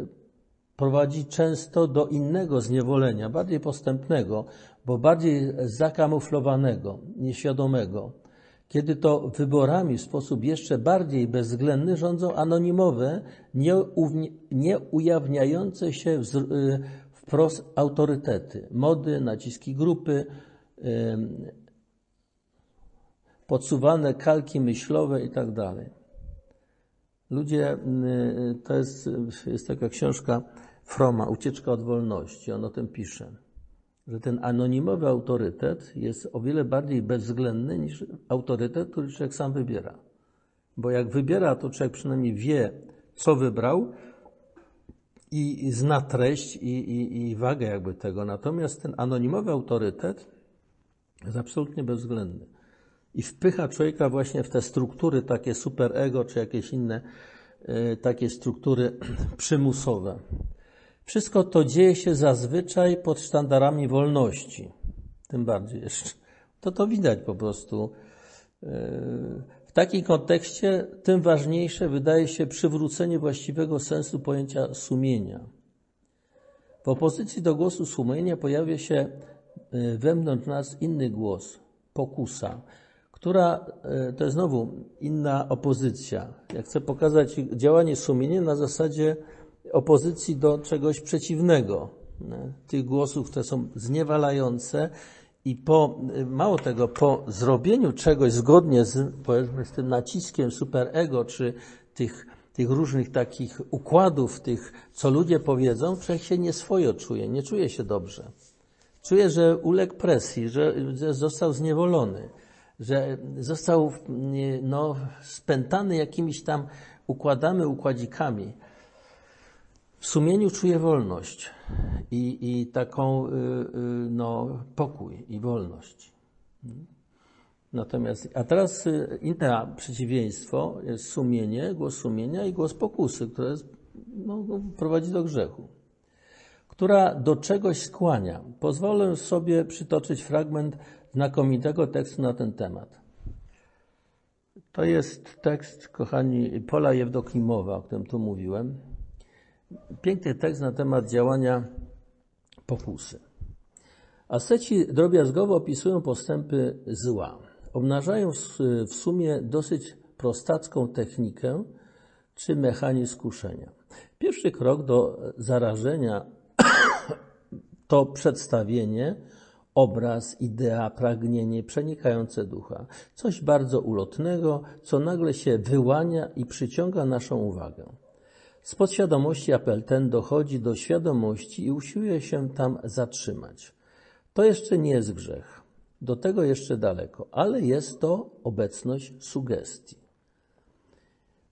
prowadzi często do innego zniewolenia, bardziej postępnego, bo bardziej zakamuflowanego, nieświadomego. Kiedy to wyborami w sposób jeszcze bardziej bezwzględny rządzą anonimowe, nie ujawniające się e, wprost autorytety, mody, naciski grupy, podsuwane kalki myślowe i tak. Ludzie, y, to jest, jest taka książka Froma, Ucieczka od wolności. On o tym pisze, że ten anonimowy autorytet jest o wiele bardziej bezwzględny niż autorytet, który człowiek sam wybiera. Bo jak wybiera, to człowiek przynajmniej wie, co wybrał i, i zna treść i, i, i wagę jakby tego. Natomiast ten anonimowy autorytet jest absolutnie bezwzględny i wpycha człowieka właśnie w te struktury takie superego, czy jakieś inne e, takie struktury przymusowe. Wszystko to dzieje się zazwyczaj pod sztandarami wolności. Tym bardziej jeszcze. To to widać po prostu. E, w takim kontekście tym ważniejsze wydaje się przywrócenie właściwego sensu pojęcia sumienia. W opozycji do głosu sumienia pojawia się e, wewnątrz nas inny głos, pokusa która e, to jest znowu inna opozycja. Ja chcę pokazać działanie sumienia na zasadzie opozycji do czegoś przeciwnego. Tych głosów, które są zniewalające i po, mało tego, po zrobieniu czegoś zgodnie z, powiedzmy, z tym naciskiem superego, czy tych, tych różnych takich układów, tych, co ludzie powiedzą, człowiek się nieswojo czuje, nie czuje się dobrze. Czuje, że uległ presji, że został zniewolony że został no, spętany jakimiś tam układami, układzikami. W sumieniu czuje wolność i, i taką y, y, no, pokój i wolność. Natomiast, a teraz y, inne przeciwieństwo jest sumienie, głos sumienia i głos pokusy, które jest, no, no, prowadzi do grzechu, która do czegoś skłania. Pozwolę sobie przytoczyć fragment znakomitego tekstu na ten temat. To jest tekst, kochani, Pola Jewdokimowa, o którym tu mówiłem. Piękny tekst na temat działania pokusy. Asceci drobiazgowo opisują postępy zła. Obnażają w sumie dosyć prostacką technikę czy mechanizm kuszenia. Pierwszy krok do zarażenia to przedstawienie obraz, idea, pragnienie przenikające ducha. Coś bardzo ulotnego, co nagle się wyłania i przyciąga naszą uwagę. Z podświadomości apel ten dochodzi do świadomości i usiłuje się tam zatrzymać. To jeszcze nie jest grzech. Do tego jeszcze daleko, ale jest to obecność sugestii.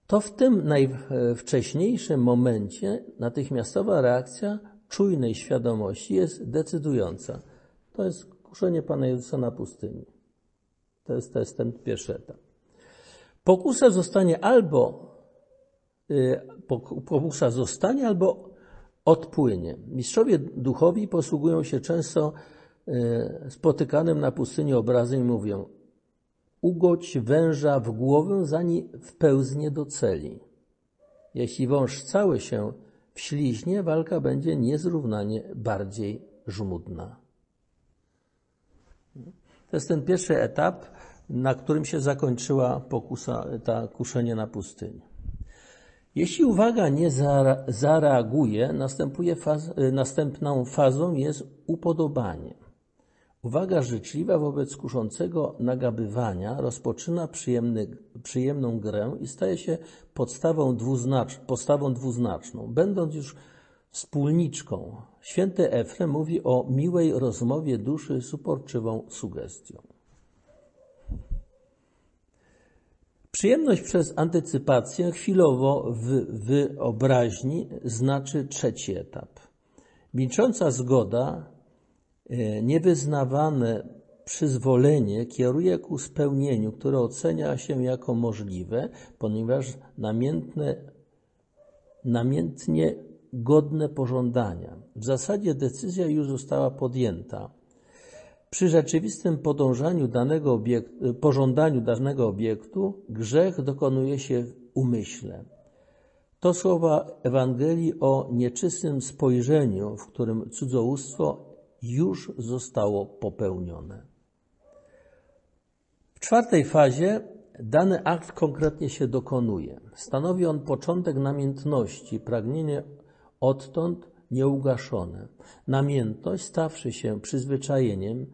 to w tym najwcześniejszym momencie natychmiastowa reakcja czujnej świadomości jest decydująca. To jest kuszenie Pana Jezusa na pustyni. To jest, to jest ten pierwszy etap. Pokusa zostanie albo y, pokusa zostanie, albo odpłynie. Mistrzowie duchowi posługują się często y, spotykanym na pustyni obrazem i mówią ugodź węża w głowę, zanim wpełznie do celi. Jeśli wąż cały się wśliźnie, walka będzie niezrównanie bardziej żmudna. To jest ten pierwszy etap, na którym się zakończyła pokusa, ta kuszenie na pustyni. Jeśli uwaga nie zareaguje, faz, następną fazą jest upodobanie. Uwaga życzliwa wobec kuszącego nagabywania rozpoczyna przyjemny, przyjemną grę i staje się podstawą dwuznacz, postawą dwuznaczną. Będąc już wspólniczką, święty Efrem mówi o miłej rozmowie duszy z uporczywą sugestią. Przyjemność przez antycypację chwilowo w wyobraźni znaczy trzeci etap. Milcząca zgoda E, niewyznawane przyzwolenie kieruje ku spełnieniu, które ocenia się jako możliwe, ponieważ namiętne, namiętnie godne pożądania. W zasadzie decyzja już została podjęta. Przy rzeczywistym podążaniu danego obiektu, pożądaniu danego obiektu grzech dokonuje się w umyśle. To słowa Ewangelii o nieczystym spojrzeniu, w którym cudzołóstwo już zostało popełnione. W czwartej fazie dany akt konkretnie się dokonuje. Stanowi on początek namiętności, pragnienie odtąd nieugaszone. Namiętność, stawszy się przyzwyczajeniem,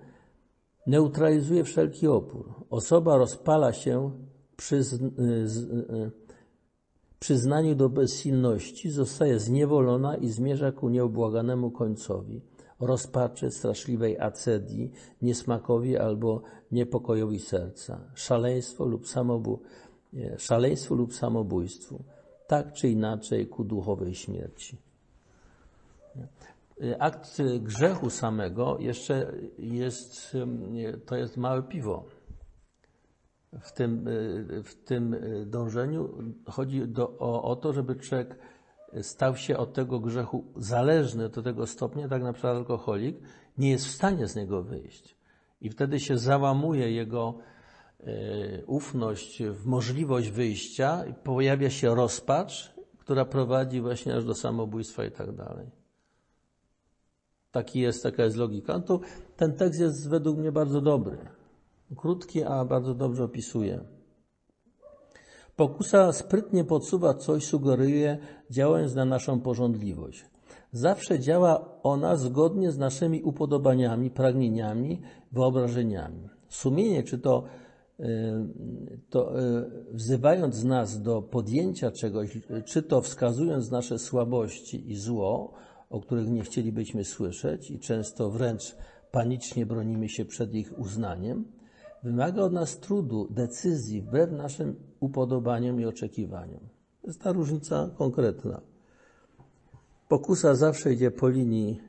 neutralizuje wszelki opór. Osoba rozpala się przy przyznaniu do bezsilności, zostaje zniewolona i zmierza ku nieubłaganemu końcowi rozpaczy, straszliwej acedii, niesmakowi albo niepokojowi serca, szaleństwo lub, samobu, szaleństwu lub samobójstwu, tak czy inaczej ku duchowej śmierci. Akt grzechu samego jeszcze jest, to jest małe piwo. W tym, w tym dążeniu chodzi do, o, o to, żeby człowiek stał się od tego grzechu zależny do tego stopnia, tak na przykład alkoholik, nie jest w stanie z niego wyjść. I wtedy się załamuje jego ufność w możliwość wyjścia, pojawia się rozpacz, która prowadzi właśnie aż do samobójstwa i tak dalej. Taki jest, taka jest logika. No to ten tekst jest według mnie bardzo dobry. Krótki, a bardzo dobrze opisuje. Pokusa sprytnie podsuwa coś, sugeruje, działając na naszą porządliwość. Zawsze działa ona zgodnie z naszymi upodobaniami, pragnieniami, wyobrażeniami. Sumienie, czy to, y, to y, wzywając nas do podjęcia czegoś, czy to wskazując nasze słabości i zło, o których nie chcielibyśmy słyszeć i często wręcz panicznie bronimy się przed ich uznaniem, wymaga od nas trudu, decyzji, wbrew naszym upodobaniom i oczekiwaniom. To jest ta różnica konkretna. Pokusa zawsze idzie po linii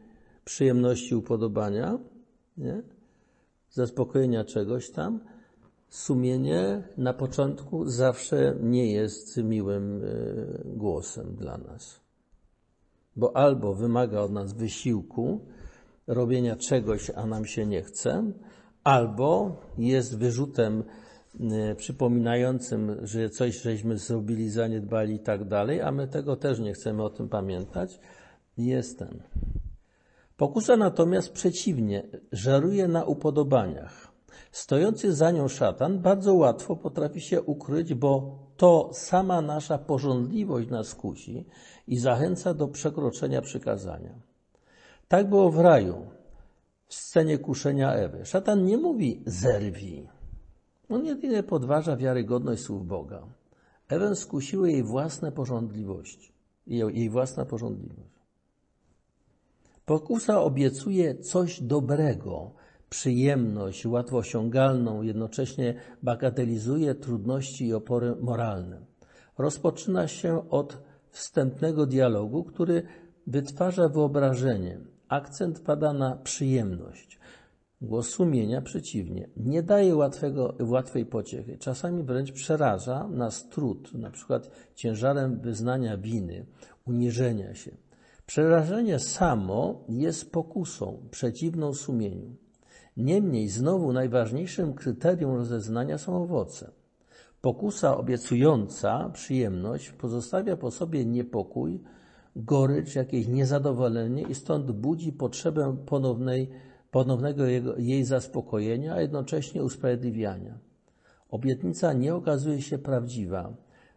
przyjemności upodobania, nie? zaspokojenia czegoś tam. Sumienie na początku zawsze nie jest miłym e, głosem dla nas. Bo albo wymaga od nas wysiłku, robienia czegoś, a nam się nie chce, albo jest wyrzutem y, przypominającym, że coś żeśmy zrobili, zaniedbali i tak dalej, a my tego też nie chcemy o tym pamiętać, jest ten. Pokusa natomiast przeciwnie, żaruje na upodobaniach. Stojący za nią szatan bardzo łatwo potrafi się ukryć, bo to sama nasza porządliwość nas kusi i zachęca do przekroczenia przykazania. Tak było w raju w scenie kuszenia Ewy. Szatan nie mówi zerwij. On jedynie podważa wiarygodność słów Boga. Ewę skusiły jej własne porządliwości. Jej własna porządliwość. Pokusa obiecuje coś dobrego, przyjemność, łatwo osiągalną, jednocześnie bagatelizuje trudności i opory moralne. rozpoczyna się od wstępnego dialogu, który wytwarza wyobrażenie. Akcent pada na przyjemność. Głos sumienia przeciwnie, nie daje łatwego, łatwej pociechy. Czasami wręcz przeraża nas trud, na przykład ciężarem wyznania winy, uniżenia się. Przerażenie samo jest pokusą przeciwną sumieniu. Niemniej znowu najważniejszym kryterium rozeznania są owoce. Pokusa obiecująca przyjemność pozostawia po sobie niepokój, gorycz, jakieś niezadowolenie i stąd budzi potrzebę ponownej, ponownego jego, jej zaspokojenia, a jednocześnie usprawiedliwiania. Obietnica nie okazuje się prawdziwa,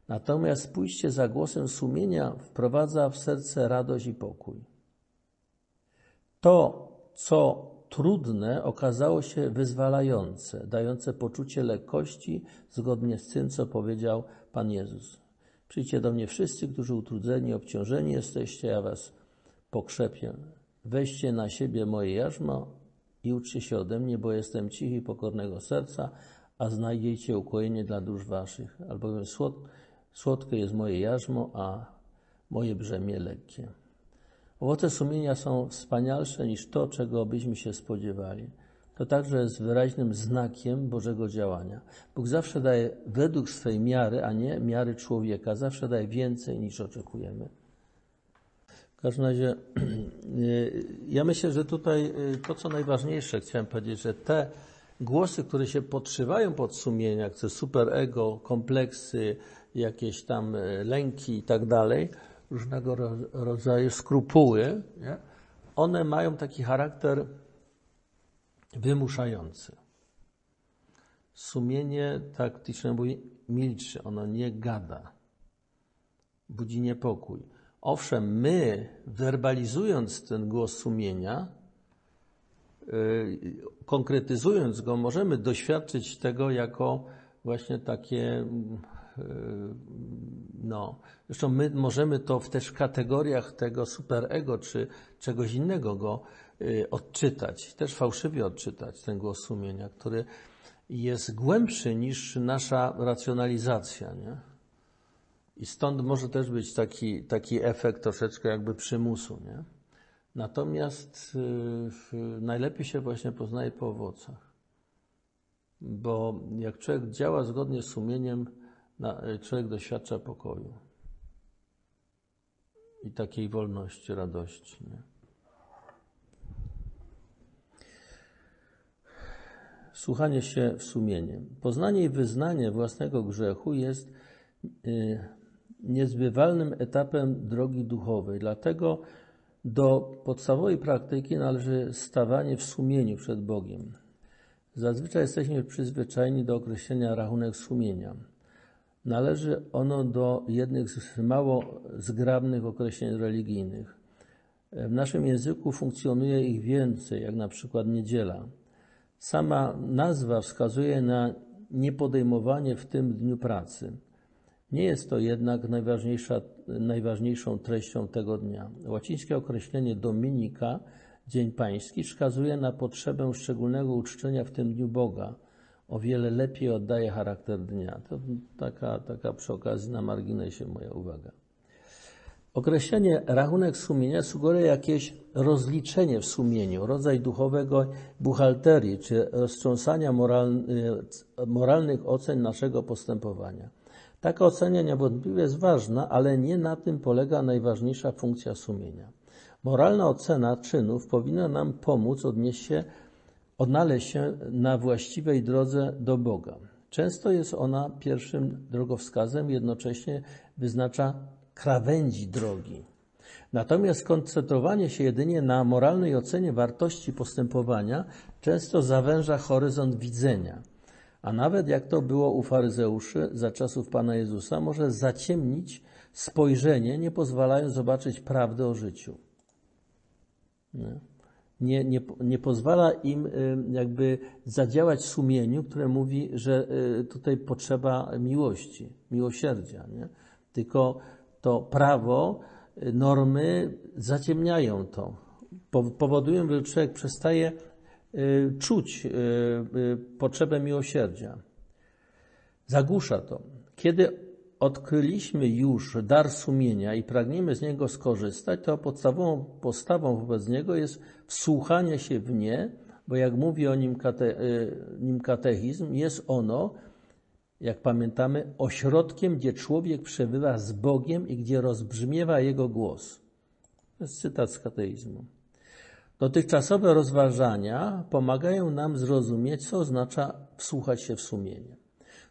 natomiast pójście za głosem sumienia wprowadza w serce radość i pokój. To, co trudne, okazało się wyzwalające, dające poczucie lekkości, zgodnie z tym, co powiedział Pan Jezus. Przyjdźcie do mnie wszyscy, którzy utrudzeni, obciążeni jesteście, ja was pokrzepię. Weźcie na siebie moje jarzmo i uczcie się ode mnie, bo jestem cichy i pokornego serca, a znajdziecie ukojenie dla dusz waszych. Albowiem słod, słodkie jest moje jarzmo, a moje brzemię lekkie. Owoce sumienia są wspanialsze niż to, czego byśmy się spodziewali. To także jest wyraźnym znakiem Bożego działania. Bóg zawsze daje według swej miary, a nie miary człowieka. Zawsze daje więcej niż oczekujemy. W każdym razie, ja myślę, że tutaj to, co najważniejsze, chciałem powiedzieć, że te głosy, które się podszywają pod sumienia, jak to superego, kompleksy, jakieś tam lęki i tak dalej, różnego rodzaju skrupuły, nie? one mają taki charakter wymuszający. Sumienie taktyczne mówi, milczy, ono nie gada, budzi niepokój. Owszem, my, werbalizując ten głos sumienia, yy, konkretyzując go, możemy doświadczyć tego jako właśnie takie yy, no, zresztą my możemy to w też kategoriach tego superego czy czegoś innego go y, odczytać, też fałszywie odczytać ten głos sumienia, który jest głębszy niż nasza racjonalizacja, nie? I stąd może też być taki, taki efekt troszeczkę jakby przymusu, nie? Natomiast y, najlepiej się właśnie poznaje po owocach. Bo jak człowiek działa zgodnie z sumieniem, człowiek doświadcza pokoju i takiej wolności, radości. Nie? Słuchanie się w. Poznanie i wyznanie własnego grzechu jest y, niezbywalnym etapem drogi duchowej. Dlatego do podstawowej praktyki należy stawanie w sumieniu przed Bogiem. Zazwyczaj jesteśmy przyzwyczajeni do określenia rachunek sumienia. Należy ono do jednych z mało zgrabnych określeń religijnych. W naszym języku funkcjonuje ich więcej, jak na przykład niedziela. Sama nazwa wskazuje na niepodejmowanie w tym dniu pracy. Nie jest to jednak najważniejsza, najważniejszą treścią tego dnia. Łacińskie określenie Dominika, Dzień Pański, wskazuje na potrzebę szczególnego uczczenia w tym dniu Boga – o wiele lepiej oddaje charakter dnia. To taka, taka przy okazji na marginesie moja uwaga. Określenie rachunek sumienia sugeruje jakieś rozliczenie w sumieniu, rodzaj duchowego buchalterii czy roztrząsania moralnych ocen naszego postępowania. Taka ocena niewątpliwie jest ważna, ale nie na tym polega najważniejsza funkcja sumienia. Moralna ocena czynów powinna nam pomóc odnieść się odnaleźć się na właściwej drodze do Boga. Często jest ona pierwszym drogowskazem, jednocześnie wyznacza krawędzi drogi. Natomiast skoncentrowanie się jedynie na moralnej ocenie wartości postępowania często zawęża horyzont widzenia, a nawet jak to było u faryzeuszy za czasów Pana Jezusa, może zaciemnić spojrzenie, nie pozwalając zobaczyć prawdy o życiu. Nie? Nie, nie, nie pozwala im y, jakby zadziałać sumieniu, które mówi, że y, tutaj potrzeba miłości, miłosierdzia, nie? Tylko to prawo, y, normy zaciemniają to. Powodują, że człowiek przestaje czuć potrzebę miłosierdzia. Zagłusza to. Kiedy odkryliśmy już dar sumienia i pragniemy z niego skorzystać, to podstawową postawą wobec niego jest wsłuchanie się w nie, bo jak mówi o nim, kate, y, nim katechizm, jest ono, jak pamiętamy, ośrodkiem, gdzie człowiek przebywa z Bogiem i gdzie rozbrzmiewa jego głos. To jest cytat z kateizmu. Dotychczasowe rozważania pomagają nam zrozumieć, co oznacza wsłuchać się w sumienie.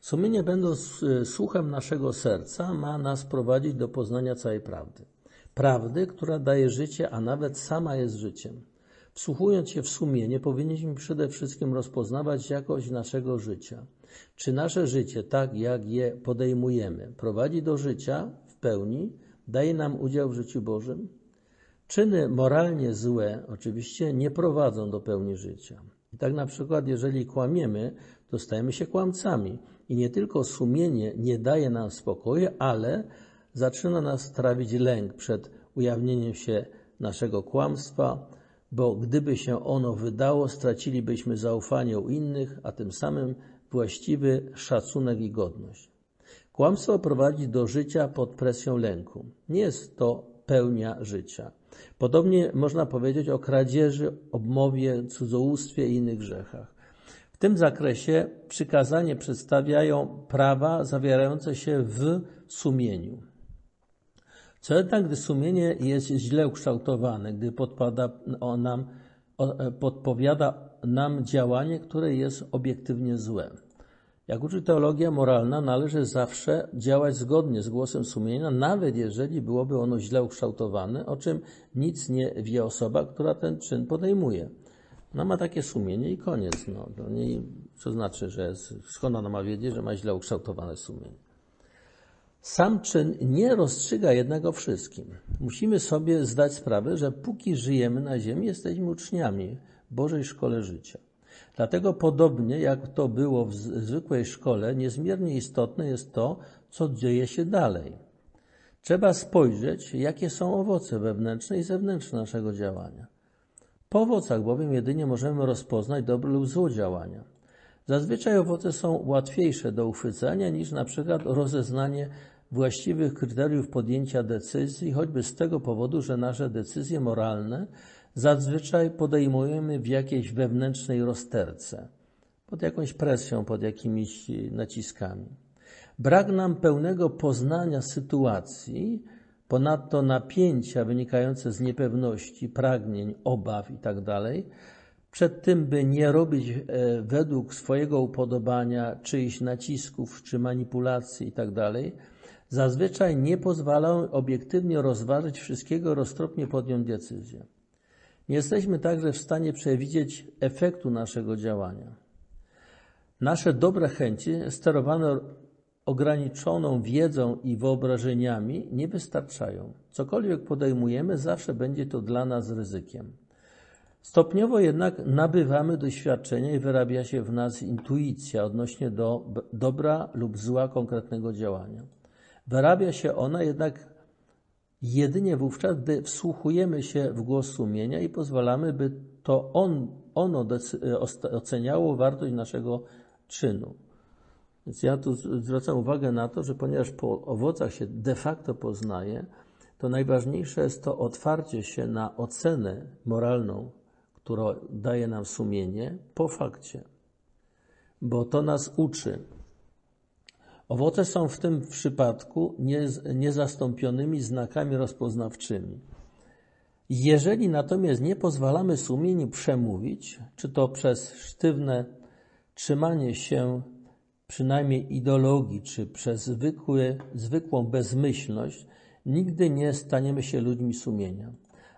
Sumienie, będąc e, słuchem naszego serca, ma nas prowadzić do poznania całej prawdy. Prawdy, która daje życie, a nawet sama jest życiem. Wsłuchując się w sumienie, powinniśmy przede wszystkim rozpoznawać jakość naszego życia. Czy nasze życie, tak jak je podejmujemy, prowadzi do życia w pełni, daje nam udział w życiu Bożym? Czyny moralnie złe oczywiście nie prowadzą do pełni życia. I tak na przykład, jeżeli kłamiemy, to stajemy się kłamcami. I nie tylko sumienie nie daje nam spokoju, ale zaczyna nas trawić lęk przed ujawnieniem się naszego kłamstwa, bo gdyby się ono wydało, stracilibyśmy zaufanie u innych, a tym samym właściwy szacunek i godność. Kłamstwo prowadzi do życia pod presją lęku. Nie jest to pełnia życia. Podobnie można powiedzieć o kradzieży, obmowie, cudzołóstwie i innych grzechach. Tym zakresie przykazanie przedstawiają prawa zawierające się w sumieniu. Co jednak, gdy sumienie jest źle ukształtowane, gdy podpada nam, podpowiada nam działanie, które jest obiektywnie złe. Jak uczy teologia moralna, należy zawsze działać zgodnie z głosem sumienia, nawet jeżeli byłoby ono źle ukształtowane, o czym nic nie wie osoba, która ten czyn podejmuje. Ona ma takie sumienie i koniec. No, to nie, co znaczy, że skąd ona ma wiedzieć, że ma źle ukształtowane sumienie? Sam czyn nie rozstrzyga jednego wszystkim. Musimy sobie zdać sprawę, że póki żyjemy na ziemi, jesteśmy uczniami Bożej Szkole Życia. Dlatego podobnie jak to było w zwykłej szkole, niezmiernie istotne jest to, co dzieje się dalej. Trzeba spojrzeć, jakie są owoce wewnętrzne i zewnętrzne naszego działania. Po owocach bowiem jedynie możemy rozpoznać dobre lub złe działania. Zazwyczaj owoce są łatwiejsze do uchwycenia niż na przykład rozeznanie właściwych kryteriów podjęcia decyzji, choćby z tego powodu, że nasze decyzje moralne zazwyczaj podejmujemy w jakiejś wewnętrznej rozterce, pod jakąś presją, pod jakimiś naciskami. Brak nam pełnego poznania sytuacji, ponadto napięcia wynikające z niepewności, pragnień, obaw itd., tak przed tym, by nie robić e, według swojego upodobania czyichś nacisków czy manipulacji itd., tak zazwyczaj nie pozwalają obiektywnie rozważyć wszystkiego, roztropnie podjąć decyzję. Nie jesteśmy także w stanie przewidzieć efektu naszego działania. Nasze dobre chęci, sterowane ograniczoną wiedzą i wyobrażeniami, nie wystarczają. Cokolwiek podejmujemy, zawsze będzie to dla nas ryzykiem. Stopniowo jednak nabywamy doświadczenia i wyrabia się w nas intuicja odnośnie do dobra lub zła konkretnego działania. Wyrabia się ona jednak jedynie wówczas, gdy wsłuchujemy się w głos sumienia i pozwalamy, by to on, ono oceniało wartość naszego czynu. Więc ja tu zwracam uwagę na to, że ponieważ po owocach się de facto poznaje, to najważniejsze jest to otwarcie się na ocenę moralną, którą daje nam sumienie po fakcie. Bo to nas uczy, Owoce są w tym przypadku niezastąpionymi znakami rozpoznawczymi. Jeżeli natomiast nie pozwalamy sumieniu przemówić, czy to przez sztywne trzymanie się przynajmniej ideologii, czy przez zwykły, zwykłą bezmyślność, nigdy nie staniemy się ludźmi sumienia.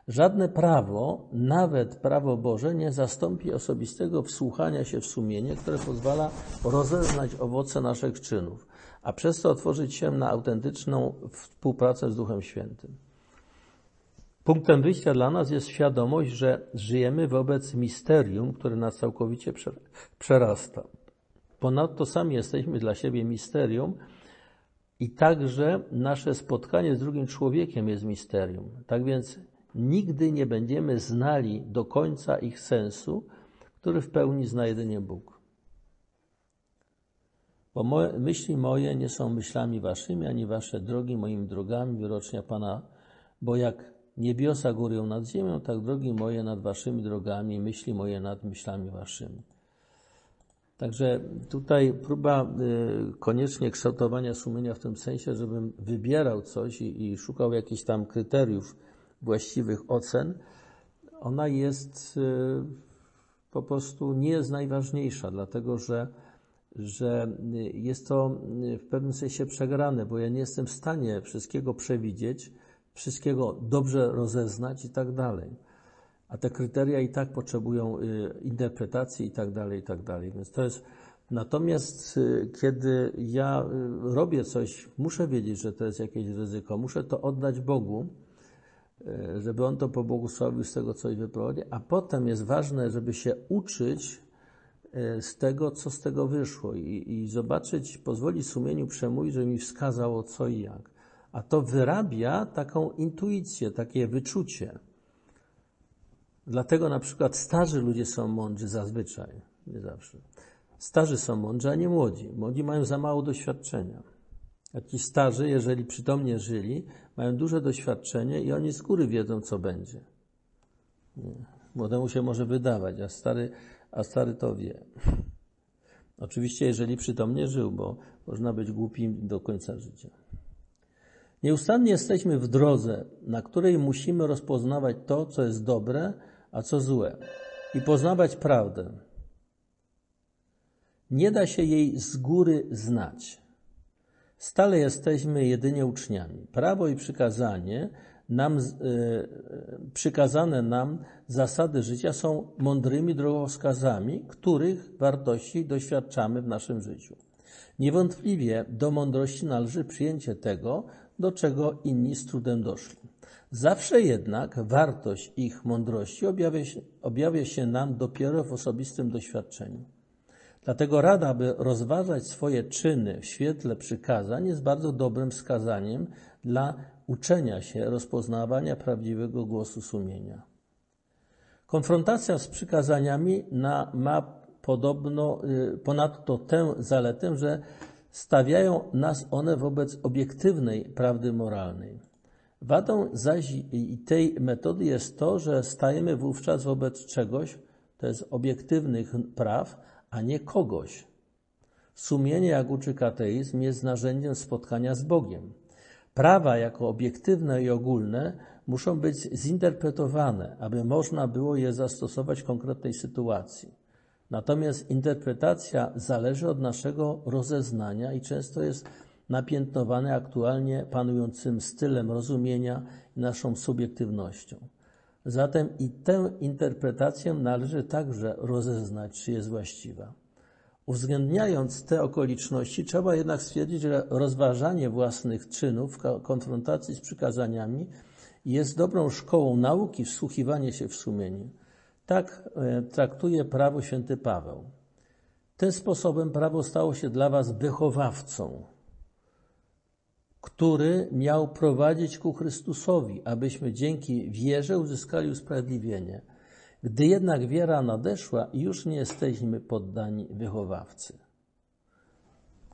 Żadne prawo, nawet prawo Boże, nie zastąpi osobistego wsłuchania się w sumienie, które pozwala rozeznać owoce naszych czynów a przez to otworzyć się na autentyczną współpracę z Duchem Świętym. Punktem wyjścia dla nas jest świadomość, że żyjemy wobec misterium, które nas całkowicie przerasta. Ponadto sami jesteśmy dla siebie misterium i także nasze spotkanie z drugim człowiekiem jest misterium. Tak więc nigdy nie będziemy znali do końca ich sensu, który w pełni zna jedynie Bóg. Bo moje, myśli moje nie są myślami waszymi, ani wasze drogi moimi drogami, wyrocznia Pana. Bo jak niebiosa górują nad ziemią, tak drogi moje nad waszymi drogami, myśli moje nad myślami waszymi. Także tutaj próba y, koniecznie kształtowania sumienia w tym sensie, żebym wybierał coś i, i szukał jakichś tam kryteriów właściwych ocen, ona jest y, po prostu nie jest najważniejsza, dlatego że, że jest to w pewnym sensie przegrane, bo ja nie jestem w stanie wszystkiego przewidzieć, wszystkiego dobrze rozeznać i tak dalej. A te kryteria i tak potrzebują y, interpretacji i tak dalej, i tak dalej. Więc to jest. Natomiast y, kiedy ja robię coś, muszę wiedzieć, że to jest jakieś ryzyko, muszę to oddać Bogu żeby on to pobłogosławił z tego, co i a potem jest ważne, żeby się uczyć z tego, co z tego wyszło i, i zobaczyć, pozwolić sumieniu przemówić, że mi wskazało co i jak. A to wyrabia taką intuicję, takie wyczucie. Dlatego na przykład starzy ludzie są mądrzy zazwyczaj, nie zawsze. Starzy są mądrzy, a nie młodzi. Młodzi mają za mało doświadczenia. Ci starzy, jeżeli przytomnie żyli, mają duże doświadczenie i oni z góry wiedzą, co będzie. Nie. Młodemu się może wydawać, a stary, a stary to wie. Oczywiście, jeżeli przytomnie żył, bo można być głupim do końca życia. Nieustannie jesteśmy w drodze, na której musimy rozpoznawać to, co jest dobre, a co złe i poznawać prawdę. Nie da się jej z góry znać. Stale jesteśmy jedynie uczniami. Prawo i przykazanie nam, yy, przykazane nam zasady życia są mądrymi drogowskazami, których wartości doświadczamy w naszym życiu. Niewątpliwie do mądrości należy przyjęcie tego, do czego inni z trudem doszli. Zawsze jednak wartość ich mądrości objawia się, objawia się nam dopiero w osobistym doświadczeniu. Dlatego rada, aby rozważać swoje czyny w świetle przykazań, jest bardzo dobrym wskazaniem dla uczenia się rozpoznawania prawdziwego głosu sumienia. Konfrontacja z przykazaniami na, ma podobno, y, ponadto tę zaletę, że stawiają nas one wobec obiektywnej prawdy moralnej. Wadą zaś tej metody jest to, że stajemy wówczas wobec czegoś, to jest obiektywnych praw, a nie kogoś. Sumienie, jak uczy kateizm, jest narzędziem spotkania z Bogiem. Prawa jako obiektywne i ogólne muszą być zinterpretowane, aby można było je zastosować w konkretnej sytuacji. Natomiast interpretacja zależy od naszego rozeznania i często jest napiętnowane aktualnie panującym stylem rozumienia i naszą subiektywnością. Zatem i tę interpretację należy także rozeznać, czy jest właściwa. Uwzględniając te okoliczności, trzeba jednak stwierdzić, że rozważanie własnych czynów w konfrontacji z przykazaniami jest dobrą szkołą nauki wsłuchiwanie się w sumienie. Tak e, traktuje prawo święty Paweł. Tym sposobem prawo stało się dla was wychowawcą, który miał prowadzić ku Chrystusowi, abyśmy dzięki wierze uzyskali usprawiedliwienie. Gdy jednak wiara nadeszła, już nie jesteśmy poddani wychowawcy.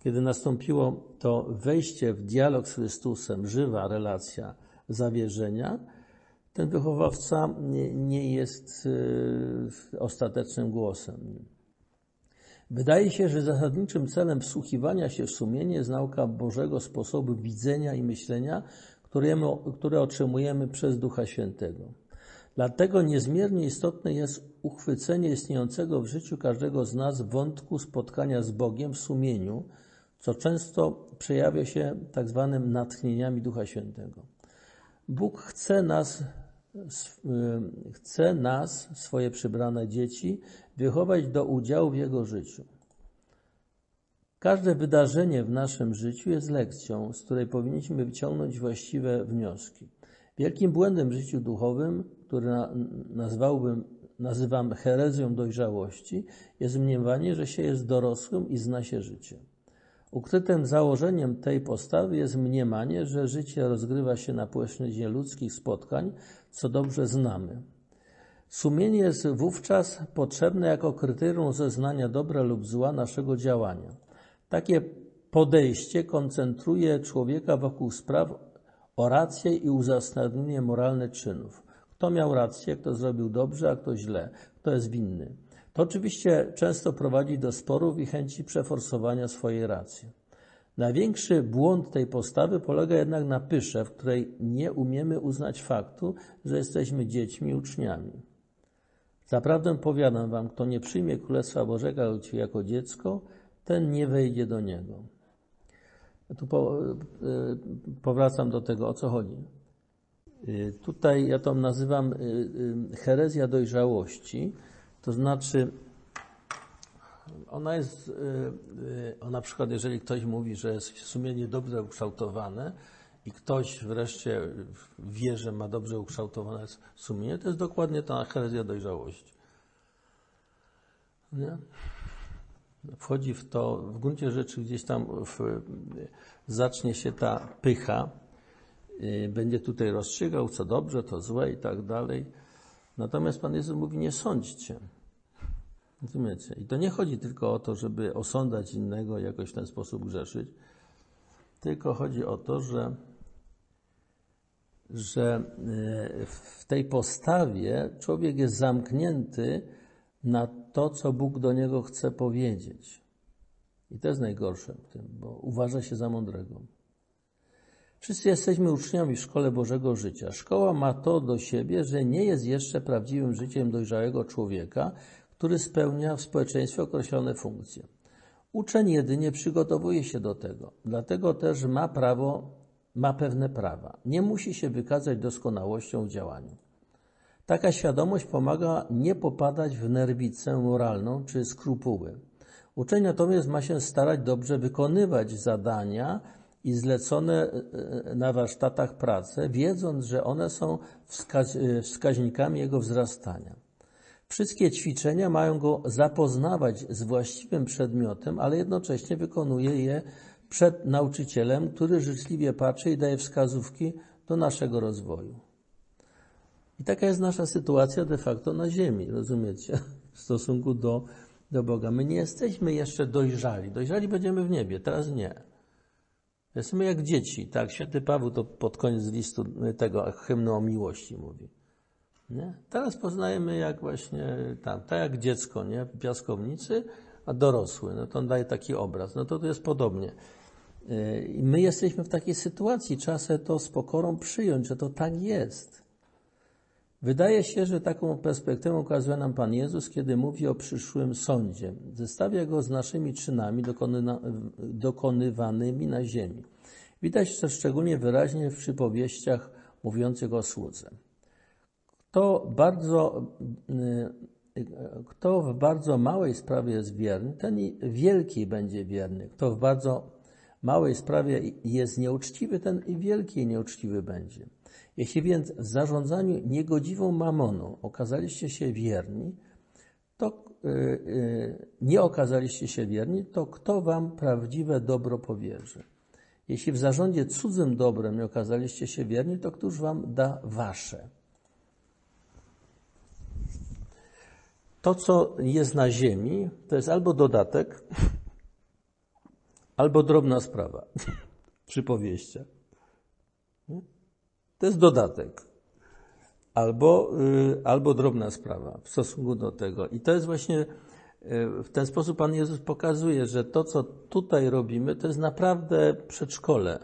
Kiedy nastąpiło to wejście w dialog z Chrystusem, żywa relacja zawierzenia, ten wychowawca nie, nie jest y, ostatecznym głosem. Wydaje się, że zasadniczym celem wsłuchiwania się w sumienie jest nauka Bożego sposobu widzenia i myślenia, które otrzymujemy przez Ducha Świętego. Dlatego niezmiernie istotne jest uchwycenie istniejącego w życiu każdego z nas wątku spotkania z Bogiem w sumieniu, co często przejawia się tak zwanym natchnieniami Ducha Świętego. Bóg chce nas, y, chce nas, swoje przybrane dzieci, wychować do udziału w Jego życiu. Każde wydarzenie w naszym życiu jest lekcją, z której powinniśmy wyciągnąć właściwe wnioski. Wielkim błędem w życiu duchowym, który nazwałbym, nazywam herezją dojrzałości, jest mniemanie, że się jest dorosłym i zna się życie. Ukrytym założeniem tej postawy jest mniemanie, że życie rozgrywa się na płaszczyźnie ludzkich spotkań, co dobrze znamy. Sumienie jest wówczas potrzebne jako kryterium zeznania dobra lub zła naszego działania. Takie podejście koncentruje człowieka wokół spraw o rację i uzasadnienie moralne czynów. Kto miał rację, kto zrobił dobrze, a kto źle, kto jest winny. To oczywiście często prowadzi do sporów i chęci przeforsowania swojej racji. Największy błąd tej postawy polega jednak na pysze, w której nie umiemy uznać faktu, że jesteśmy dziećmi, uczniami. Zaprawdę powiadam wam, kto nie przyjmie Królestwa Bożego jako dziecko, ten nie wejdzie do niego. Tu po, y, powracam do tego, o co chodzi. Y, tutaj ja to nazywam y, herezja dojrzałości, to znaczy ona jest, ona na przykład jeżeli ktoś mówi, że jest sumienie dobrze ukształtowane i ktoś wreszcie wie, że ma dobrze ukształtowane sumienie, to jest dokładnie ta herezja dojrzałości. Nie? wchodzi w to, w gruncie rzeczy gdzieś tam w, zacznie się ta pycha, y, będzie tutaj rozstrzygał, co dobrze, to złe i tak dalej. Natomiast Pan Jezus mówi, nie sądźcie. Rozumiecie? I to nie chodzi tylko o to, żeby osądzać innego jakoś w ten sposób grzeszyć, tylko chodzi o to, że, że y, w tej postawie człowiek jest zamknięty na to, co Bóg do niego chce powiedzieć. I to jest najgorsze w tym, bo uważa się za mądrego. Wszyscy jesteśmy uczniami w szkole Bożego Życia. Szkoła ma to do siebie, że nie jest jeszcze prawdziwym życiem dojrzałego człowieka, który spełnia w społeczeństwie określone funkcje. Uczeń jedynie przygotowuje się do tego, dlatego też ma prawo, ma pewne prawa. Nie musi się wykazać doskonałością w działaniu. Taka świadomość pomaga nie popadać w nerwicę moralną czy skrupuły. Uczeń natomiast ma się starać dobrze wykonywać zadania i zlecone e, na warsztatach prace, wiedząc, że one są e, wskaźnikami jego wzrastania. Wszystkie ćwiczenia mają go zapoznawać z właściwym przedmiotem, ale jednocześnie wykonuje je przed nauczycielem, który życzliwie patrzy i daje wskazówki do naszego rozwoju. I taka jest nasza sytuacja de facto na Ziemi, rozumiecie? W stosunku do, do Boga. My nie jesteśmy jeszcze dojrzali. Dojrzali będziemy w niebie, teraz nie. Jesteśmy jak dzieci, tak? Święty Paweł to pod koniec listu tego hymnu o miłości mówi. Nie? Teraz poznajemy jak właśnie tam, tak jak dziecko, nie? W piaskownicy, a dorosły. No to on daje taki obraz. No to to jest podobnie. Y, my jesteśmy w takiej sytuacji. Trzeba sobie to z pokorą przyjąć, że to tak jest. Wydaje się, że taką perspektywę ukazuje nam Pan Jezus, kiedy mówi o przyszłym sądzie. Zestawia go z naszymi czynami dokonywanymi na ziemi. Widać to szczególnie wyraźnie w przypowieściach mówiących o słudze. Kto, bardzo, y, kto w bardzo małej sprawie jest wierny, ten i wielkiej będzie wierny. Kto w bardzo małej sprawie jest nieuczciwy, ten i wielkiej nieuczciwy będzie. Jeśli więc w zarządzaniu niegodziwą mamoną okazaliście się wierni, to yy, yy, nie okazaliście się wierni, to kto wam prawdziwe dobro powierzy? Jeśli w zarządzie cudzym dobrem nie okazaliście się wierni, to któż wam da wasze? To, co jest na ziemi, to jest albo dodatek, albo drobna sprawa. Przypowieście. To jest dodatek. Albo, y, albo drobna sprawa w stosunku do tego. I to jest właśnie y, w ten sposób Pan Jezus pokazuje, że to, co tutaj robimy, to jest naprawdę przedszkole.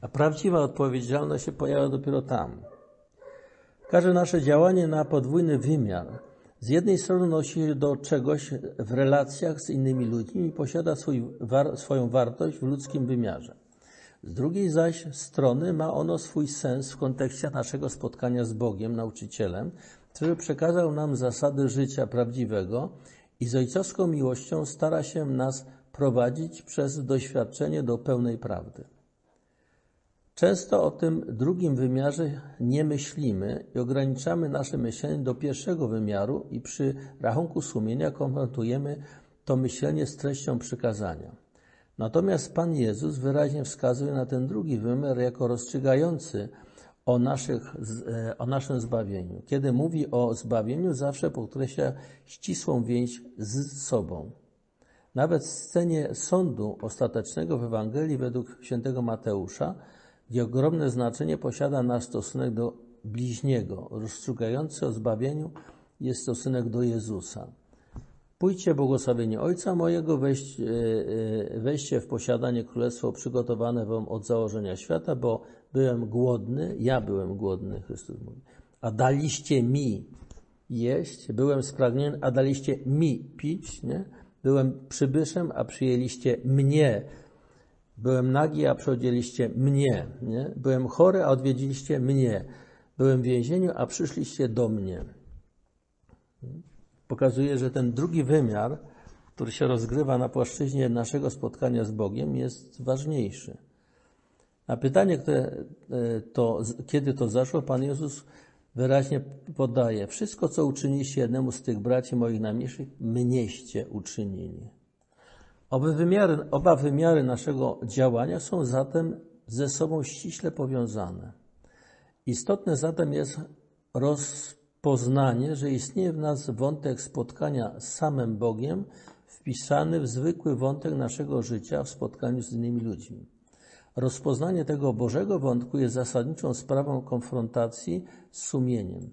A prawdziwa odpowiedzialność się pojawia dopiero tam. Każde nasze działanie ma podwójny wymiar. Z jednej strony nosi się do czegoś w relacjach z innymi ludźmi i posiada swój, war, swoją wartość w ludzkim wymiarze. Z drugiej zaś strony ma ono swój sens w kontekście naszego spotkania z Bogiem, nauczycielem, który przekazał nam zasady życia prawdziwego i z ojcowską miłością stara się nas prowadzić przez doświadczenie do pełnej prawdy. Często o tym drugim wymiarze nie myślimy i ograniczamy nasze myślenie do pierwszego wymiaru i przy rachunku sumienia konfrontujemy to myślenie z treścią przykazania. Natomiast Pan Jezus wyraźnie wskazuje na ten drugi wymiar jako rozstrzygający o, naszych, e, o naszym zbawieniu. Kiedy mówi o zbawieniu, zawsze podkreśla ścisłą więź z sobą. Nawet w scenie sądu ostatecznego w Ewangelii według świętego Mateusza, gdzie ogromne znaczenie posiada nasz stosunek do bliźniego, rozstrzygający o zbawieniu jest stosunek do Jezusa. Pójdźcie błogosławienie Ojca mojego, weź, weźcie w posiadanie królestwo przygotowane wam od założenia świata, bo byłem głodny, ja byłem głodny, Chrystus mówi, a daliście mi jeść, byłem spragniony, a daliście mi pić, nie? Byłem przybyszem, a przyjęliście mnie. Byłem nagi, a przychodziliście mnie. Nie? Byłem chory, a odwiedziliście mnie. Byłem w więzieniu, a przyszliście do mnie. Pokazuje, że ten drugi wymiar, który się rozgrywa na płaszczyźnie naszego spotkania z Bogiem, jest ważniejszy. Na pytanie, które to, kiedy to zaszło, Pan Jezus wyraźnie podaje: Wszystko, co uczyniliście jednemu z tych braci moich najmniejszych, mnieście uczynili. Oba wymiary, oba wymiary naszego działania są zatem ze sobą ściśle powiązane. Istotne zatem jest rozpoznanie, że istnieje w nas wątek spotkania z samym Bogiem, wpisany w zwykły wątek naszego życia w spotkaniu z innymi ludźmi. Rozpoznanie tego Bożego wątku jest zasadniczą sprawą konfrontacji z sumieniem.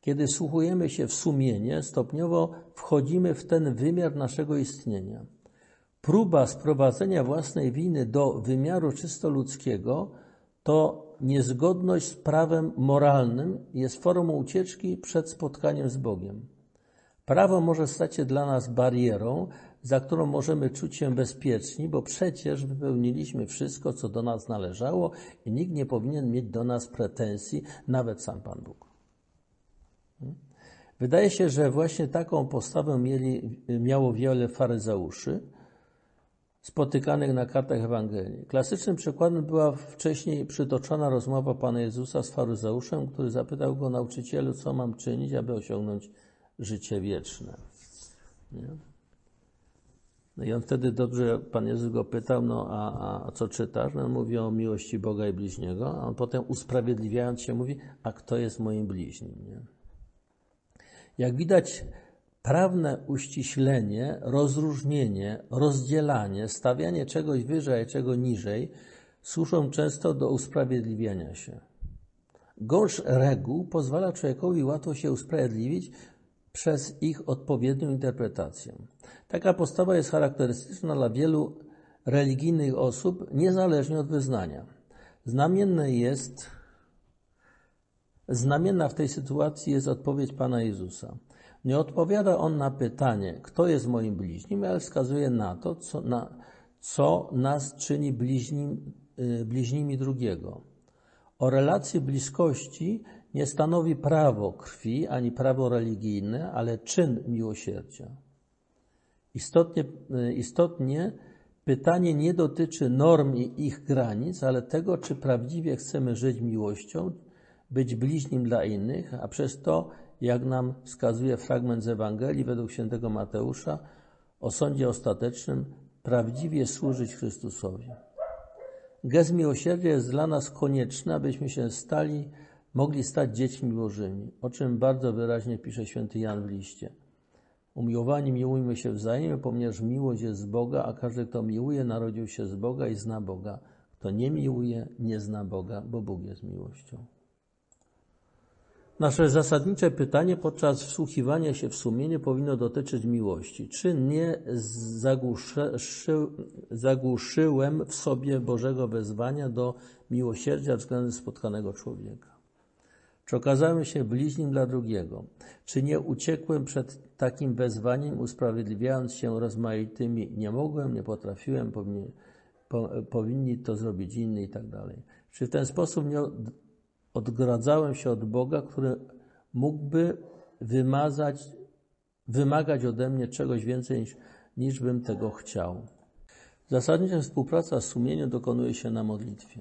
Kiedy słuchujemy się w sumienie, stopniowo wchodzimy w ten wymiar naszego istnienia. Próba sprowadzenia własnej winy do wymiaru czysto ludzkiego to niezgodność z prawem moralnym jest formą ucieczki przed spotkaniem z Bogiem. Prawo może stać się dla nas barierą, za którą możemy czuć się bezpieczni, bo przecież wypełniliśmy wszystko, co do nas należało i nikt nie powinien mieć do nas pretensji, nawet sam Pan Bóg. Wydaje się, że właśnie taką postawę mieli, miało wiele faryzeuszy spotykanych na kartach Ewangelii. Klasycznym przykładem była wcześniej przytoczona rozmowa Pana Jezusa z faryzeuszem, który zapytał go, nauczycielu, co mam czynić, aby osiągnąć życie wieczne. Nie? No i on wtedy dobrze, Pan Jezus go pytał, no a, a co czytasz? No, on mówi o miłości Boga i bliźniego, a on potem usprawiedliwiając się mówi, a kto jest moim bliźnim? Nie? Jak widać, prawne uściślenie, rozróżnienie, rozdzielanie, stawianie czegoś wyżej, czego niżej służą często do usprawiedliwiania się. Gorsz reguł pozwala człowiekowi łatwo się usprawiedliwić przez ich odpowiednią interpretację. Taka postawa jest charakterystyczna dla wielu religijnych osób, niezależnie od wyznania. Znamienne jest, znamienna w tej sytuacji jest odpowiedź Pana Jezusa. Nie odpowiada on na pytanie, kto jest moim bliźnim, ale wskazuje na to, co, na, co nas czyni bliźnim, yy, bliźnimi drugiego. O relacji bliskości nie stanowi prawo krwi ani prawo religijne, ale czyn miłosierdzia. Istotnie, istotnie pytanie nie dotyczy norm i ich granic, ale tego, czy prawdziwie chcemy żyć miłością, być bliźnim dla innych, a przez to, jak nam wskazuje fragment z Ewangelii według świętego Mateusza, o sądzie ostatecznym, prawdziwie służyć Chrystusowi. Gest miłosierdzia jest dla nas konieczny, abyśmy się stali, mogli stać dziećmi Bożymi, o czym bardzo wyraźnie pisze święty Jan w liście. Umiłowani miłujmy się wzajemnie, ponieważ miłość jest z Boga, a każdy, kto miłuje, narodził się z Boga i zna Boga. Kto nie miłuje, nie zna Boga, bo Bóg jest miłością. Nasze zasadnicze pytanie podczas wsłuchiwania się w sumienie powinno dotyczyć miłości. Czy nie zagłuszy, zagłuszyłem w sobie Bożego wezwania do miłosierdzia względem spotkanego człowieka? Czy okazałem się bliźnim dla drugiego? Czy nie uciekłem przed takim wezwaniem, usprawiedliwiając się rozmaitymi nie mogłem, nie potrafiłem, powinni, po, powinni to zrobić inni i tak dalej? Czy w ten sposób nie odgradzałem się od Boga, który mógłby wymazać, wymagać ode mnie czegoś więcej niż, niż bym tego chciał? Zasadnicza współpraca z sumieniem dokonuje się na modlitwie.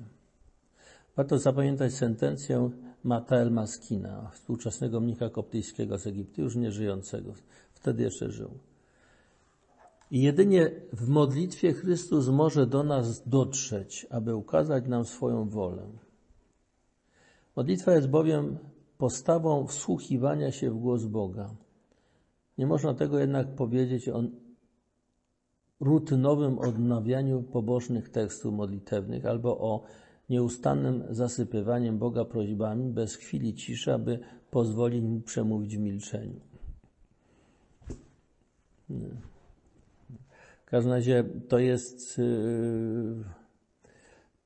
Warto zapamiętać sentencję Matael Maskina, współczesnego mnika koptyjskiego z Egiptu, już nie żyjącego, wtedy jeszcze żył. I jedynie w modlitwie Chrystus może do nas dotrzeć, aby ukazać nam swoją wolę. Modlitwa jest bowiem postawą wsłuchiwania się w głos Boga. Nie można tego jednak powiedzieć o rutynowym odnawianiu pobożnych tekstów modlitewnych albo o nieustannym zasypywaniem Boga prośbami bez chwili ciszy, aby pozwolić mu przemówić w milczeniu. W każdym razie to jest, yy,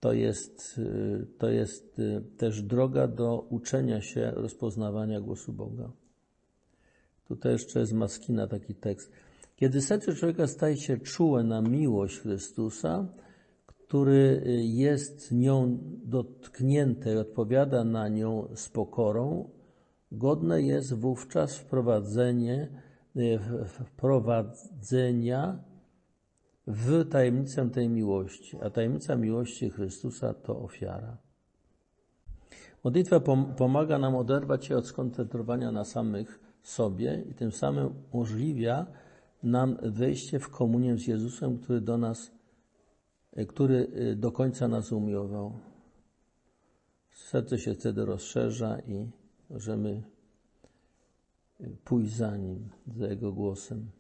to jest, yy, to jest yy, też droga do uczenia się rozpoznawania głosu Boga. Tutaj jeszcze jest Maskina taki tekst. Kiedy serce człowieka staje się czułe na miłość Chrystusa, który jest nią dotknięty i odpowiada na nią z pokorą, godne jest wówczas wprowadzenie, wprowadzenia w tajemnicę tej miłości. A tajemnica miłości Chrystusa to ofiara. Modlitwa pomaga nam oderwać się od skoncentrowania na samych sobie i tym samym umożliwia nam wejście w komunię z Jezusem, który do nas, który do końca nas umiłował. Serce się wtedy rozszerza i możemy pójść za Nim, za Jego głosem.